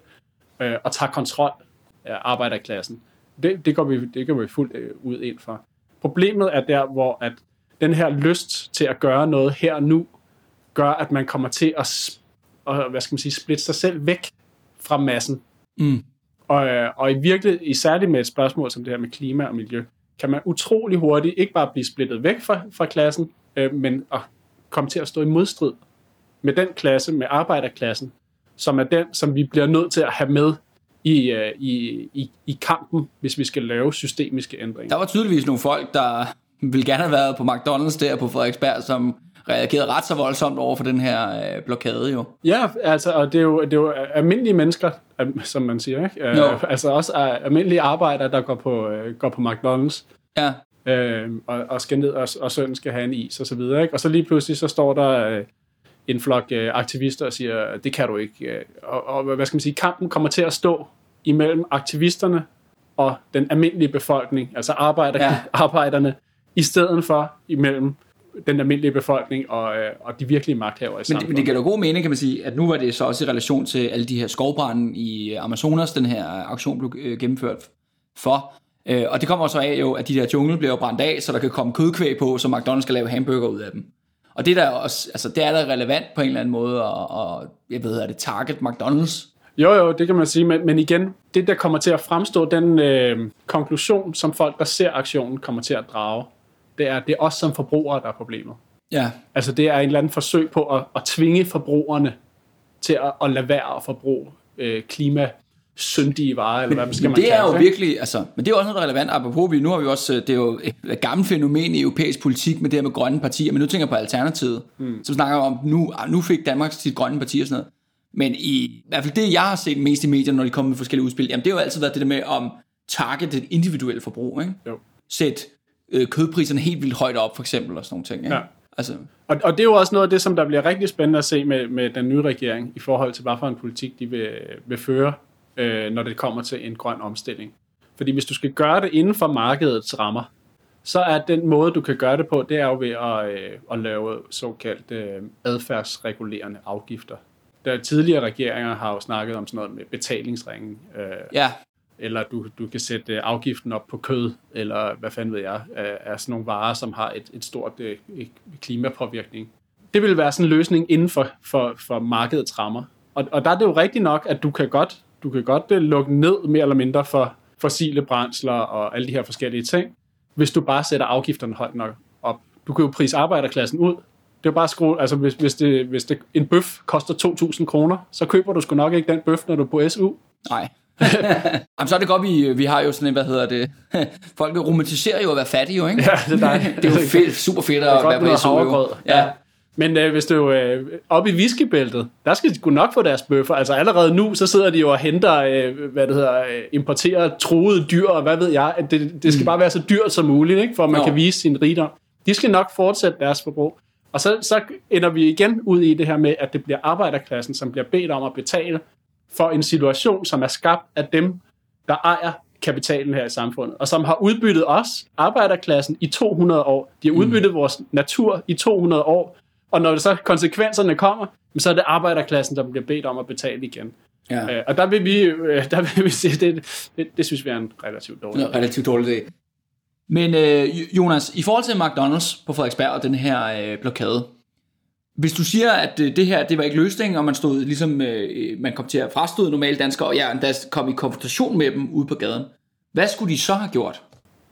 øh, og tager kontrol af arbejderklassen. Det, det, går vi, det går vi fuldt øh, ud ind for. Problemet er der, hvor at den her lyst til at gøre noget her og nu, gør, at man kommer til at, at hvad skal man sige, splitte sig selv væk fra massen. Mm. Og, øh, og i virkelig, i særligt med et spørgsmål som det her med klima og miljø, kan man utrolig hurtigt ikke bare blive splittet væk fra, fra klassen, øh, men at komme til at stå i modstrid med den klasse, med arbejderklassen, som er den, som vi bliver nødt til at have med i, øh, i, i, i kampen, hvis vi skal lave systemiske ændringer. Der var tydeligvis nogle folk, der ville gerne have været på McDonald's der på Frederiksberg, som reageret ret så voldsomt over for den her øh, blokade jo. Ja, altså, og det er jo, det er jo almindelige mennesker, som man siger, ikke? Øh, altså også almindelige arbejdere, der går på, øh, går på McDonald's. Ja. Øh, og, og skal ned, og, og sønnen skal have en is, og så videre, ikke? Og så lige pludselig, så står der øh, en flok øh, aktivister og siger, det kan du ikke. Øh, og, og hvad skal man sige, kampen kommer til at stå imellem aktivisterne og den almindelige befolkning, altså arbejder, ja. (laughs) arbejderne, i stedet for imellem den almindelige befolkning og, øh, og de virkelige magthavere i men, samfundet. Men det giver da god mening, kan man sige, at nu var det så også i relation til alle de her skovbrænde i Amazonas, den her aktion blev øh, gennemført for. Øh, og det kommer så af jo, at de der jungle bliver brændt af, så der kan komme kødkvæg på, så McDonald's skal lave hamburger ud af dem. Og det, der også, altså, det er da relevant på en eller anden måde, og, og jeg ved, er det target McDonald's? Jo, jo, det kan man sige, men, men igen, det der kommer til at fremstå, den øh, konklusion, som folk, der ser aktionen, kommer til at drage, det er, det er os som forbrugere, der er problemet. Ja. Altså det er en eller anden forsøg på at, at tvinge forbrugerne til at, at lade være at forbruge øh, klima syndige varer, eller hvad skal man det er jo det? virkelig, altså, men det er også noget relevant, apropos, vi, nu har vi også, det er jo et gammelt fænomen i europæisk politik med det her med grønne partier, men nu tænker jeg på Alternativet, mm. som snakker om, nu, nu fik Danmark sit grønne parti og sådan noget, men i, i hvert fald det, jeg har set mest i medierne, når de kommer med forskellige udspil, jamen det har jo altid været det der med om targetet individuelle forbrug, ikke? Jo. Sæt øh, kødpriserne helt vildt højt op, for eksempel, og sådan nogle ting. Ikke? Ja. Altså. Og, og det er jo også noget af det, som der bliver rigtig spændende at se med, med den nye regering, i forhold til, hvad for en politik de vil, vil føre, øh, når det kommer til en grøn omstilling. Fordi hvis du skal gøre det inden for markedets rammer, så er den måde, du kan gøre det på, det er jo ved at, øh, at lave såkaldt øh, adfærdsregulerende afgifter. Der tidligere regeringer har jo snakket om sådan noget med betalingsringen. Øh, ja eller du, du kan sætte øh, afgiften op på kød, eller hvad fanden ved jeg, er sådan nogle varer, som har et, et stort et klimapåvirkning. Det vil være sådan en løsning inden for, for, for markedets rammer. Og, og der er det jo rigtigt nok, at du kan godt, du kan godt lukke ned mere eller mindre for fossile brændsler og alle de her forskellige ting, hvis du bare sætter afgifterne højt nok op. Du kan jo prise arbejderklassen ud. Det er jo bare skrue, altså hvis, hvis, det, hvis det, en bøf koster 2.000 kroner, så køber du sgu nok ikke den bøf, når du er på SU. Nej. (laughs) Jamen, så er det godt, vi, vi har jo sådan en, hvad hedder det, (laughs) folk romantiserer jo at være fattige jo, ikke? Ja, det er dejligt. (laughs) det er jo fedt, super fedt at være på SU. Ja. Men øh, hvis du øh, oppe i whiskybæltet, der skal de sgu nok få deres bøffer. Altså allerede nu, så sidder de jo og henter, øh, hvad det hedder, øh, importerer troede dyr, og hvad ved jeg. Det, det skal mm. bare være så dyrt som muligt, ikke? for at man Nå. kan vise sin rigdom. De skal nok fortsætte deres forbrug. Og så, så ender vi igen ud i det her med, at det bliver arbejderklassen, som bliver bedt om at betale for en situation, som er skabt af dem, der ejer kapitalen her i samfundet, og som har udbyttet os, arbejderklassen, i 200 år. De har mm. udbyttet mm. vores natur i 200 år, og når det så konsekvenserne kommer, så er det arbejderklassen, der bliver bedt om at betale igen. Ja. Øh, og der vil vi, øh, der vil vi sige, det, det, det synes vi er en relativt dårlig Det er relativt dårlig idé. Men øh, Jonas, i forhold til McDonald's på Frederiksberg og den her øh, blokade, hvis du siger, at øh, det her det var ikke løsningen, og man stod ligesom, øh, man kom til at frastøde normale danskere, og ja, endda kom i konfrontation med dem ude på gaden, hvad skulle de så have gjort?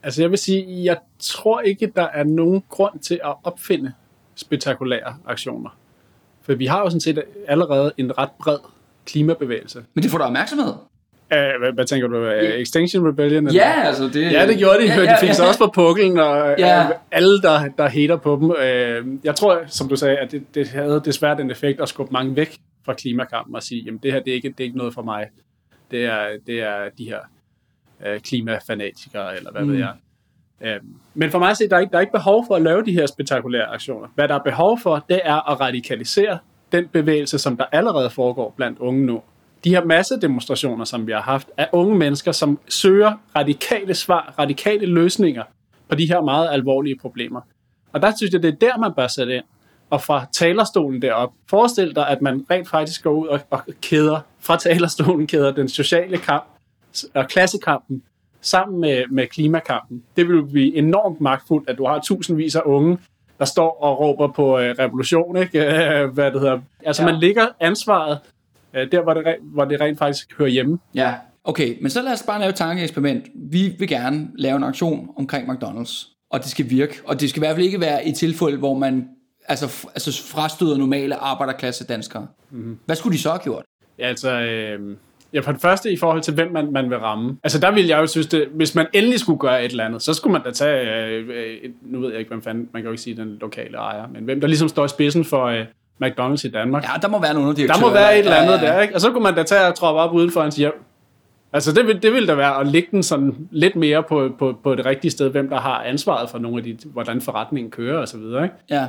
Altså jeg vil sige, jeg tror ikke, der er nogen grund til at opfinde spektakulære aktioner. For vi har jo sådan set allerede en ret bred klimabevægelse. Men det får der opmærksomhed. Uh, hvad, hvad tænker du? Uh, Extinction Rebellion? eller? Ja, altså det... Ja, det gjorde de. Ja, Ja, de fik sig ja. også på puklen, og Ja. ja. alle, der, der hater på dem. Øh, Jeg tror, som du sagde, at det, det havde desværre den effekt at skubbe mange væk fra klimakampen og sige, jamen det her det er, ikke, det er ikke noget for mig. Det er, det er de her øh, klimafanatikere, eller hvad mm. ved jeg. Øh, Men for mig at se, der er, ikke, der er ikke behov for at lave de her spektakulære aktioner. Hvad der er behov for, det er at radikalisere den bevægelse, som der allerede foregår blandt unge nu. De her massedemonstrationer, som vi har haft, er unge mennesker, som søger radikale svar, radikale løsninger på de her meget alvorlige problemer. Og der synes jeg, det er der, man bør sætte ind. Og fra talerstolen derop, forestil dig, at man rent faktisk går ud og, og kæder, fra talerstolen kæder den sociale kamp og klassekampen sammen med, med klimakampen. Det vil blive enormt magtfuldt, at du har tusindvis af unge, der står og råber på øh, revolution, ikke? Øh, (laughs) hvad det hedder. Altså, ja. man ligger ansvaret øh, der, hvor det, hvor det rent faktisk hører hjemme. Ja, okay, men så lad os bare lave et tankeeksperiment. Vi vil gerne lave en aktion omkring McDonald's, og det skal virke. Og det skal i hvert fald ikke være i tilfælde, hvor man altså, altså frastøder normale arbejderklasse danskere. Mm-hmm. Hvad skulle de så have gjort? Ja, altså, øh, ja, for det første i forhold til, hvem man, man vil ramme. Altså, der vil jeg jo synes, det, hvis man endelig skulle gøre et eller andet, så skulle man da tage, øh, øh, nu ved jeg ikke, hvem fanden, man kan jo ikke sige den lokale ejer, men hvem der ligesom står i spidsen for øh, McDonald's i Danmark. Ja, der må være nogle underdirektører. Der må være et eller andet ja, ja. der, ikke? Og så kunne man da tage og troppe op uden for hans hjem. Altså, det vil, det vil da være at lægge den sådan lidt mere på, på, på det rigtige sted, hvem der har ansvaret for nogle af de, hvordan forretningen kører og så videre, ikke? Ja,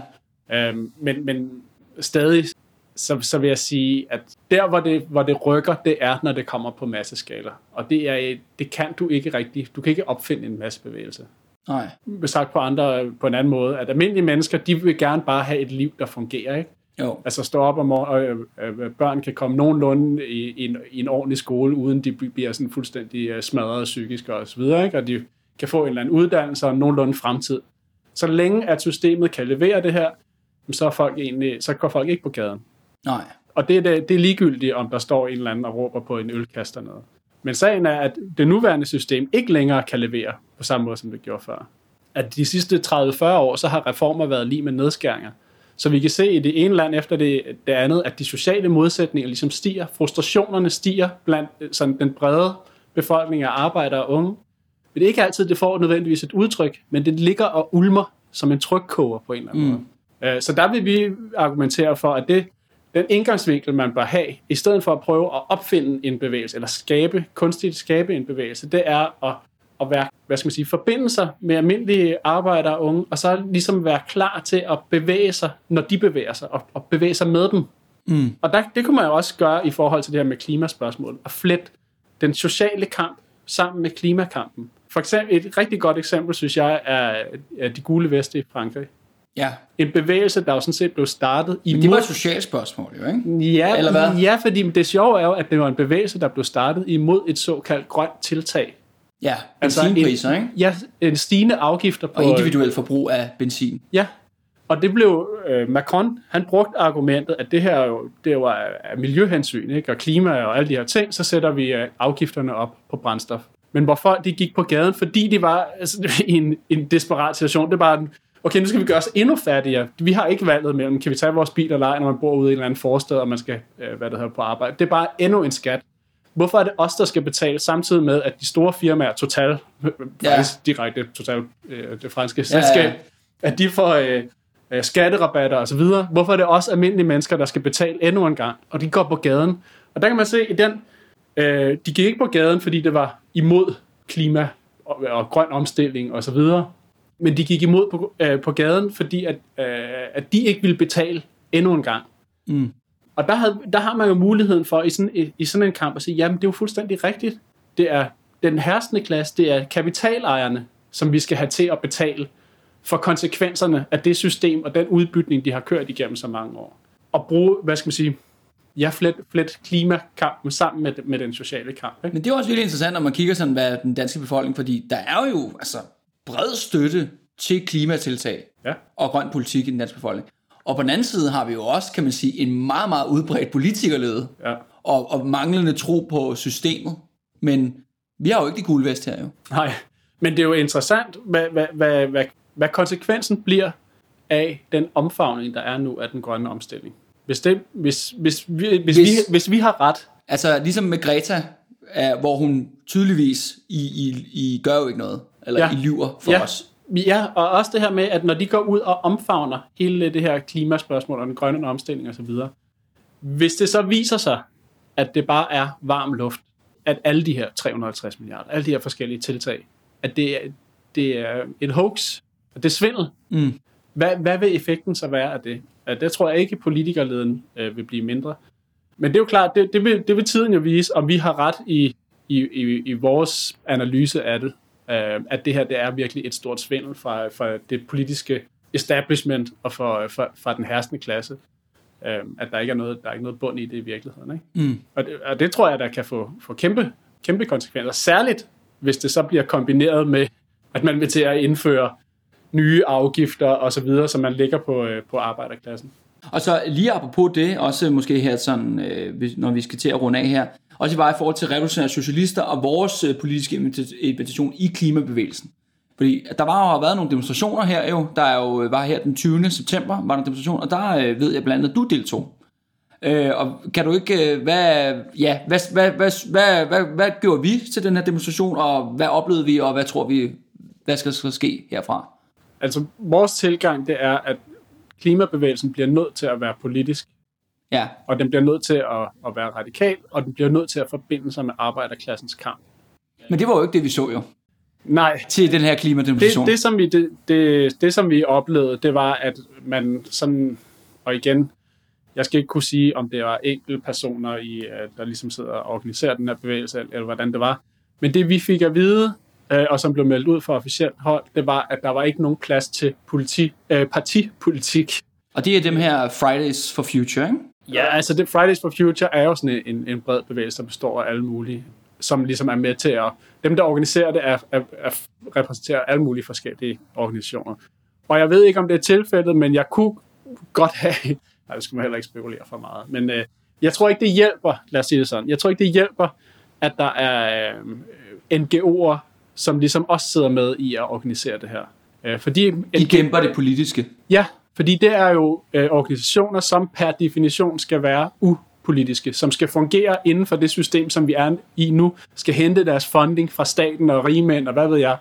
Øhm, men, men stadig, så, så vil jeg sige, at der, hvor det, hvor det rykker, det er, når det kommer på masseskala. Og det, er, det kan du ikke rigtigt. Du kan ikke opfinde en massebevægelse. nej. Sagt på, andre, på en anden måde, at almindelige mennesker, de vil gerne bare have et liv, der fungerer, ikke? Jo. Altså stå op om og øh, øh, børn kan komme nogenlunde i, i, en, i en ordentlig skole, uden de bliver sådan fuldstændig øh, smadret psykisk og så videre, ikke? og de kan få en eller anden uddannelse og nogenlunde fremtid. Så længe at systemet kan levere det her, så, er folk egentlig, så går folk ikke på gaden. Nej. Og det er, det, det er ligegyldigt, om der står en eller anden og råber på en ølkast eller noget. Men sagen er, at det nuværende system ikke længere kan levere på samme måde, som det gjorde før. At de sidste 30-40 år, så har reformer været lige med nedskæringer. Så vi kan se i det ene land efter det, det andet, at de sociale modsætninger ligesom stiger. Frustrationerne stiger blandt øh, sådan den brede befolkning af arbejdere og unge. Men det er ikke altid, det får nødvendigvis et udtryk, men det ligger og ulmer som en trykkoger på en eller anden mm. måde. Øh, Så der vil vi argumentere for, at det, den indgangsvinkel, man bør have, i stedet for at prøve at opfinde en bevægelse, eller skabe, kunstigt skabe en bevægelse, det er at, at være, hvad skal man sige, forbinde sig med almindelige arbejdere og unge, og så ligesom være klar til at bevæge sig, når de bevæger sig, og, og bevæge sig med dem. Mm. Og der, det kunne man jo også gøre i forhold til det her med klimaspørgsmål, at flette den sociale kamp sammen med klimakampen. For eksempel, et rigtig godt eksempel, synes jeg, er, er de gule veste i Frankrig. Ja. En bevægelse, der jo sådan set blev startet imod... Det var et socialt spørgsmål, jo, ikke? Ja, Eller hvad? ja, fordi det sjove er jo, at det var en bevægelse, der blev startet imod et såkaldt grønt tiltag. Ja, Altså benzinpriser, en, ikke? Ja, en stigende afgifter på... Og individuelt forbrug af benzin. Ja, og det blev øh, Macron, han brugte argumentet, at det her er jo, det var af miljøhensyn, ikke? og klima og alle de her ting, så sætter vi øh, afgifterne op på brændstof. Men hvor folk de gik på gaden, fordi de var altså, (laughs) i en, en desperat situation, det er bare, okay, nu skal vi gøre os endnu fattigere. Vi har ikke valget mellem, kan vi tage vores bil og lege, når man bor ude i en eller anden forstad, og man skal, øh, hvad det hedder, på arbejde. Det er bare endnu en skat. Hvorfor er det os, der skal betale, samtidig med, at de store firmaer, Total, Ja. faktisk direkte Total, øh, det franske Ja, ja, ja. selskab, at de får øh, øh, skatterabatter og så videre. Hvorfor er det også almindelige mennesker, der skal betale endnu en gang? Og de går på gaden. Og der kan man se, i den, øh, de gik ikke på gaden, fordi det var imod klima og, og grøn omstilling og så videre. Men de gik imod på, øh, på gaden, fordi at, øh, at de ikke ville betale endnu en gang. Mm. Og der, havde, der har man jo muligheden for i sådan, i, i sådan en kamp at sige, jamen det er jo fuldstændig rigtigt. Det er den herskende klasse, det er kapitalejerne, som vi skal have til at betale for konsekvenserne af det system og den udbytning, de har kørt igennem så mange år. Og bruge, hvad skal man sige, ja, flet, flet klimakampen sammen med, med den sociale kamp. Ikke? Men det er også virkelig interessant, når man kigger sådan, hvad den danske befolkning, fordi der er jo altså bred støtte til klimatiltag Ja. og grøn politik i den danske befolkning. Og på den anden side har vi jo også, kan man sige, en meget, meget udbredt politikerlede Ja. og, og manglende tro på systemet. Men vi har jo ikke de gule vest her jo. Nej, men det er jo interessant, hvad, hvad, hvad, hvad, hvad konsekvensen bliver af den omfavning, der er nu af den grønne omstilling. Hvis, det, hvis, hvis, vi, hvis, Hvis- vi, hvis vi har ret, Altså ligesom med Greta, hvor hun tydeligvis, I, I, I gør jo ikke noget, eller. Ja. I lyver for ja, os. Ja, og også det her med, at når de går ud og omfavner hele det her klimaspørgsmål og den grønne omstilling osv., hvis det så viser sig, at det bare er varm luft, at alle de her 350 milliarder, alle de her forskellige tiltag, at det er, det er et hoax, at det er svindel, Mm. hvad, hvad vil effekten så være af det? At det tror jeg ikke, politikerleden øh, vil blive mindre. Men det er jo klart, det, det, vil, det vil tiden jo vise, om vi har ret i, i, i, i vores analyse af det. Øh, at det her det er virkelig et stort svindel fra, fra det politiske establishment og fra, fra, fra den herskende klasse. Øh, at der ikke er noget, der er ikke noget bund i det i virkeligheden. Ikke? Mm. Og, det, og det tror jeg, der kan få, få kæmpe, kæmpe konsekvenser. Særligt, hvis det så bliver kombineret med, at man vil til at indføre nye afgifter og så videre, som man lægger på, øh, på arbejderklassen. Og så lige apropos det, også måske her sådan, øh, når vi skal til at runde af her, også i i forhold til revolutionære socialister og vores øh, politiske invitation i klimabevægelsen. Fordi der var jo været nogle demonstrationer her jo, der er jo øh, var her den 20. september, var der en demonstration, og der øh, ved jeg blandt andet, at du deltog. Øh, og kan du ikke, øh, hvad, ja, hvad, hvad, hvad, hvad, hvad, hvad gjorde vi til den her demonstration, og hvad oplevede vi, og hvad tror vi, hvad skal, skal ske herfra? Altså, vores tilgang, det er, at klimabevægelsen bliver nødt til at være politisk, Ja, og den bliver nødt til at, at være radikal, og den bliver nødt til at forbinde sig med arbejderklassens kamp. men det var jo ikke det, vi så jo Nej, til den her det, klimademonstration. det, som vi, det, det, det, som vi oplevede, det var, at man sådan, og igen, jeg skal ikke kunne sige, om det var enkelte personer, i, øh, der ligesom sidder og organiserer den her bevægelse, eller hvordan det var. Men det, vi fik at vide, øh, og som blev meldt ud fra officielt hold, det var, at der var ikke nogen plads til politi, øh, partipolitik. Og det er dem her Fridays for Future, ikke? Ja, altså det, Fridays for Future er jo sådan en, en bred bevægelse, der består af alle mulige, som ligesom er med til at... Dem, der organiserer det, er, er, er, repræsenterer alle mulige forskellige organisationer. Og jeg ved ikke, om det er tilfældet, men jeg kunne godt have... (laughs) Nej, det skal man heller ikke spekulere for meget. Men øh, jeg tror ikke, det hjælper, lad os sige det sådan, jeg tror ikke, det hjælper, at der er øh, NGO'er, som ligesom også sidder med i at organisere det her. Øh, fordi De kæmper det politiske. Ja, fordi det er jo øh, organisationer, som per definition skal være upolitiske, som skal fungere inden for det system, som vi er i nu, skal hente deres funding fra staten og rigmænd og hvad ved jeg,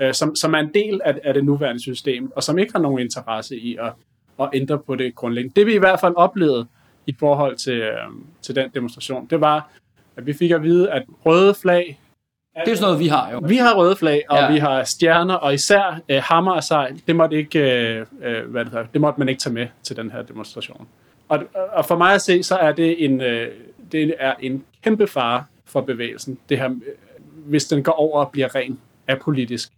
øh, som, som er en del af, af det nuværende system, og som ikke har nogen interesse i at, at ændre på det grundlæggende. Det vi i hvert fald oplevede i forhold til, øh, til den demonstration, det var, at vi fik at vide, at røde flag det er jo sådan noget, vi har jo. vi har røde flag, og Ja. vi har stjerner, og især øh, hammer og sejl, det måtte, ikke, øh, øh, hvad det, hedder, det måtte man ikke tage med til den her demonstration. Og, og for mig at se, så er det en, øh, det er en kæmpe fare for bevægelsen, det her, øh, hvis den går over og bliver ren apolitisk.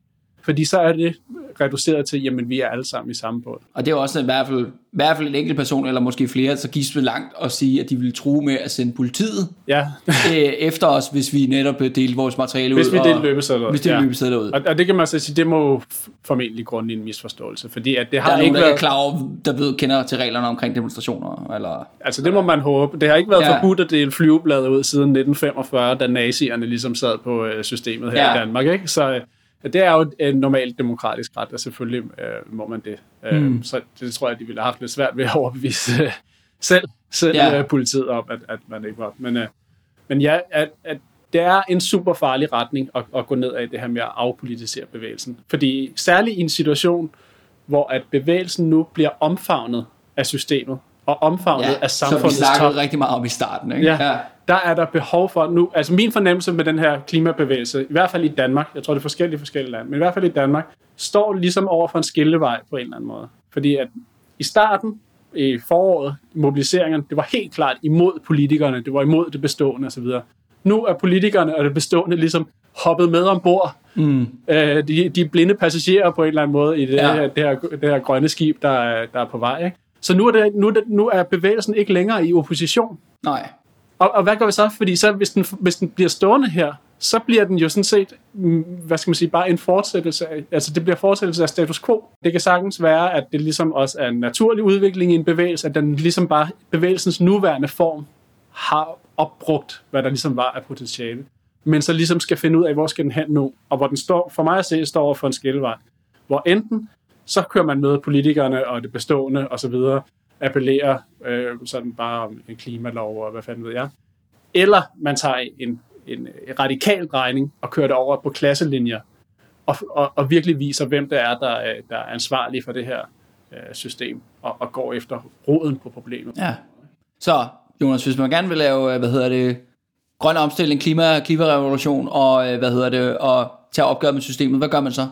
Fordi så er det reduceret til, jamen vi er alle sammen i samme båd. Og det er også i hvert fald, i hvert fald en enkelt person, eller måske flere, så gives det langt at sige, at de vil true med at sende politiet Ja, (laughs) øh, efter os, hvis vi netop øh, delte vores materiale ud. hvis vi og- delte løbesedler. Hvis det ja. ja. løbesedler ud. Og, og det kan man så sige, det må formentlig grunde i en misforståelse, fordi at det har Der er ikke nogen, der været... er klar over, der ved, kender til reglerne omkring demonstrationer, eller... Altså det må man håbe. Det har ikke været Ja. forbudt at dele flyveblade ud siden 1945, da nazierne ligesom sad på øh, systemet her Ja. i Danmark. Ikke? Så det er jo en normalt demokratisk ret, og selvfølgelig øh, må man det. Øh, Mm. Så det tror jeg, de ville have haft lidt svært ved at overbevise øh, selv, selv Ja. ja. øh, politiet om, at, at man ikke var. Men, øh, men ja, at, at det er en super farlig retning at, at gå ned af det her med at afpolitisere bevægelsen. Fordi særligt i en situation, hvor at bevægelsen nu bliver omfavnet af systemet, og omfavnet af som vi samfundets top, snakkede rigtig meget om i starten, ikke? Ja, der er der behov for nu, altså min fornemmelse med den her klimabevægelse, i hvert fald i Danmark, jeg tror det er forskellige forskellige lande, men i hvert fald i Danmark, står ligesom over for en skillevej på en eller anden måde. Fordi at i starten, i foråret, mobiliseringerne, det var helt klart imod politikerne, det var imod det bestående osv. Nu er politikerne og det bestående ligesom hoppet med ombord. Mm. Øh, de, de er blinde passagerer på en eller anden måde i det, ja. her, det, her, det her grønne skib, der er, der er på vej. Ikke? Så nu er, det, nu, er det, nu er bevægelsen ikke længere i opposition. Nej. Og, og hvad gør vi så? Fordi så, hvis, den, hvis den bliver stående her, så bliver den jo sådan set, mm, hvad skal man sige, bare en fortsættelse af, altså det bliver fortsættelse af status quo. Det kan sagtens være, at det ligesom også er en naturlig udvikling i en bevægelse, at den ligesom bare, bevægelsens nuværende form har opbrugt, hvad der ligesom var af potentiale. Men så ligesom skal finde ud af, hvor skal den hen nu, og hvor den står, for mig at se, står over for en skillevej. Hvor enten, så kører man med politikerne og det bestående og så videre, appellerer øh, sådan bare om en klimalov og hvad fanden ved jeg. Eller man tager en, en radikal drejning og kører det over på klasselinjer og, og, og virkelig viser, hvem det er, der, øh, der er ansvarlig for det her øh, system og, og går efter roden på problemet. Ja. Så, Jonas, hvis man gerne vil lave, øh, hvad hedder det, grøn omstilling, klima, klimarevolution og, øh, hvad hedder det, og tage opgør med systemet, hvad gør man så?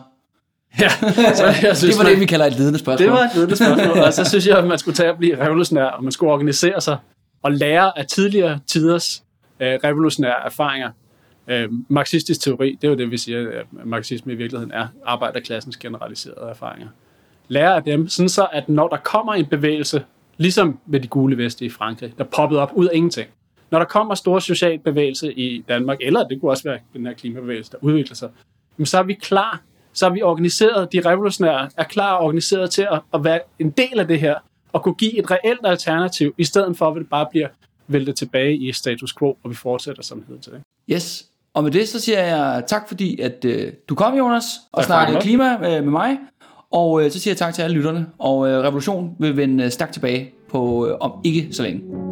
(laughs) Ja, så jeg synes, det var man, det, vi kalder et ledende spørgsmål. det var et ledende spørgsmål, og så (laughs) synes jeg, at man skulle tage at blive revolutionær, og man skulle organisere sig og lære af tidligere tiders øh, revolutionære erfaringer. Øh, marxistisk teori, det er jo det, vi siger, at marxisme i virkeligheden er arbejderklassens generaliserede erfaringer. Lære af dem, sådan så at når der kommer en bevægelse, ligesom med de gule veste i Frankrig, der poppede op ud af ingenting, når der kommer stor social bevægelse i Danmark, eller det kunne også være den her klimabevægelse, der udvikler sig, så er vi klar, så er vi organiseret, de revolutionære er klar og organiseret til at, at være en del af det her, og kunne give et reelt alternativ, i stedet for at det bare bliver væltet tilbage i status quo, og vi fortsætter som hed til det. Yes. Og med det, så siger jeg tak, fordi at øh, du kom, Jonas, og Tak snakkede klima øh, med mig. Og øh, så siger jeg tak til alle lytterne. Og øh, Revolution vil vende øh, stærkt tilbage på øh, om ikke så længe.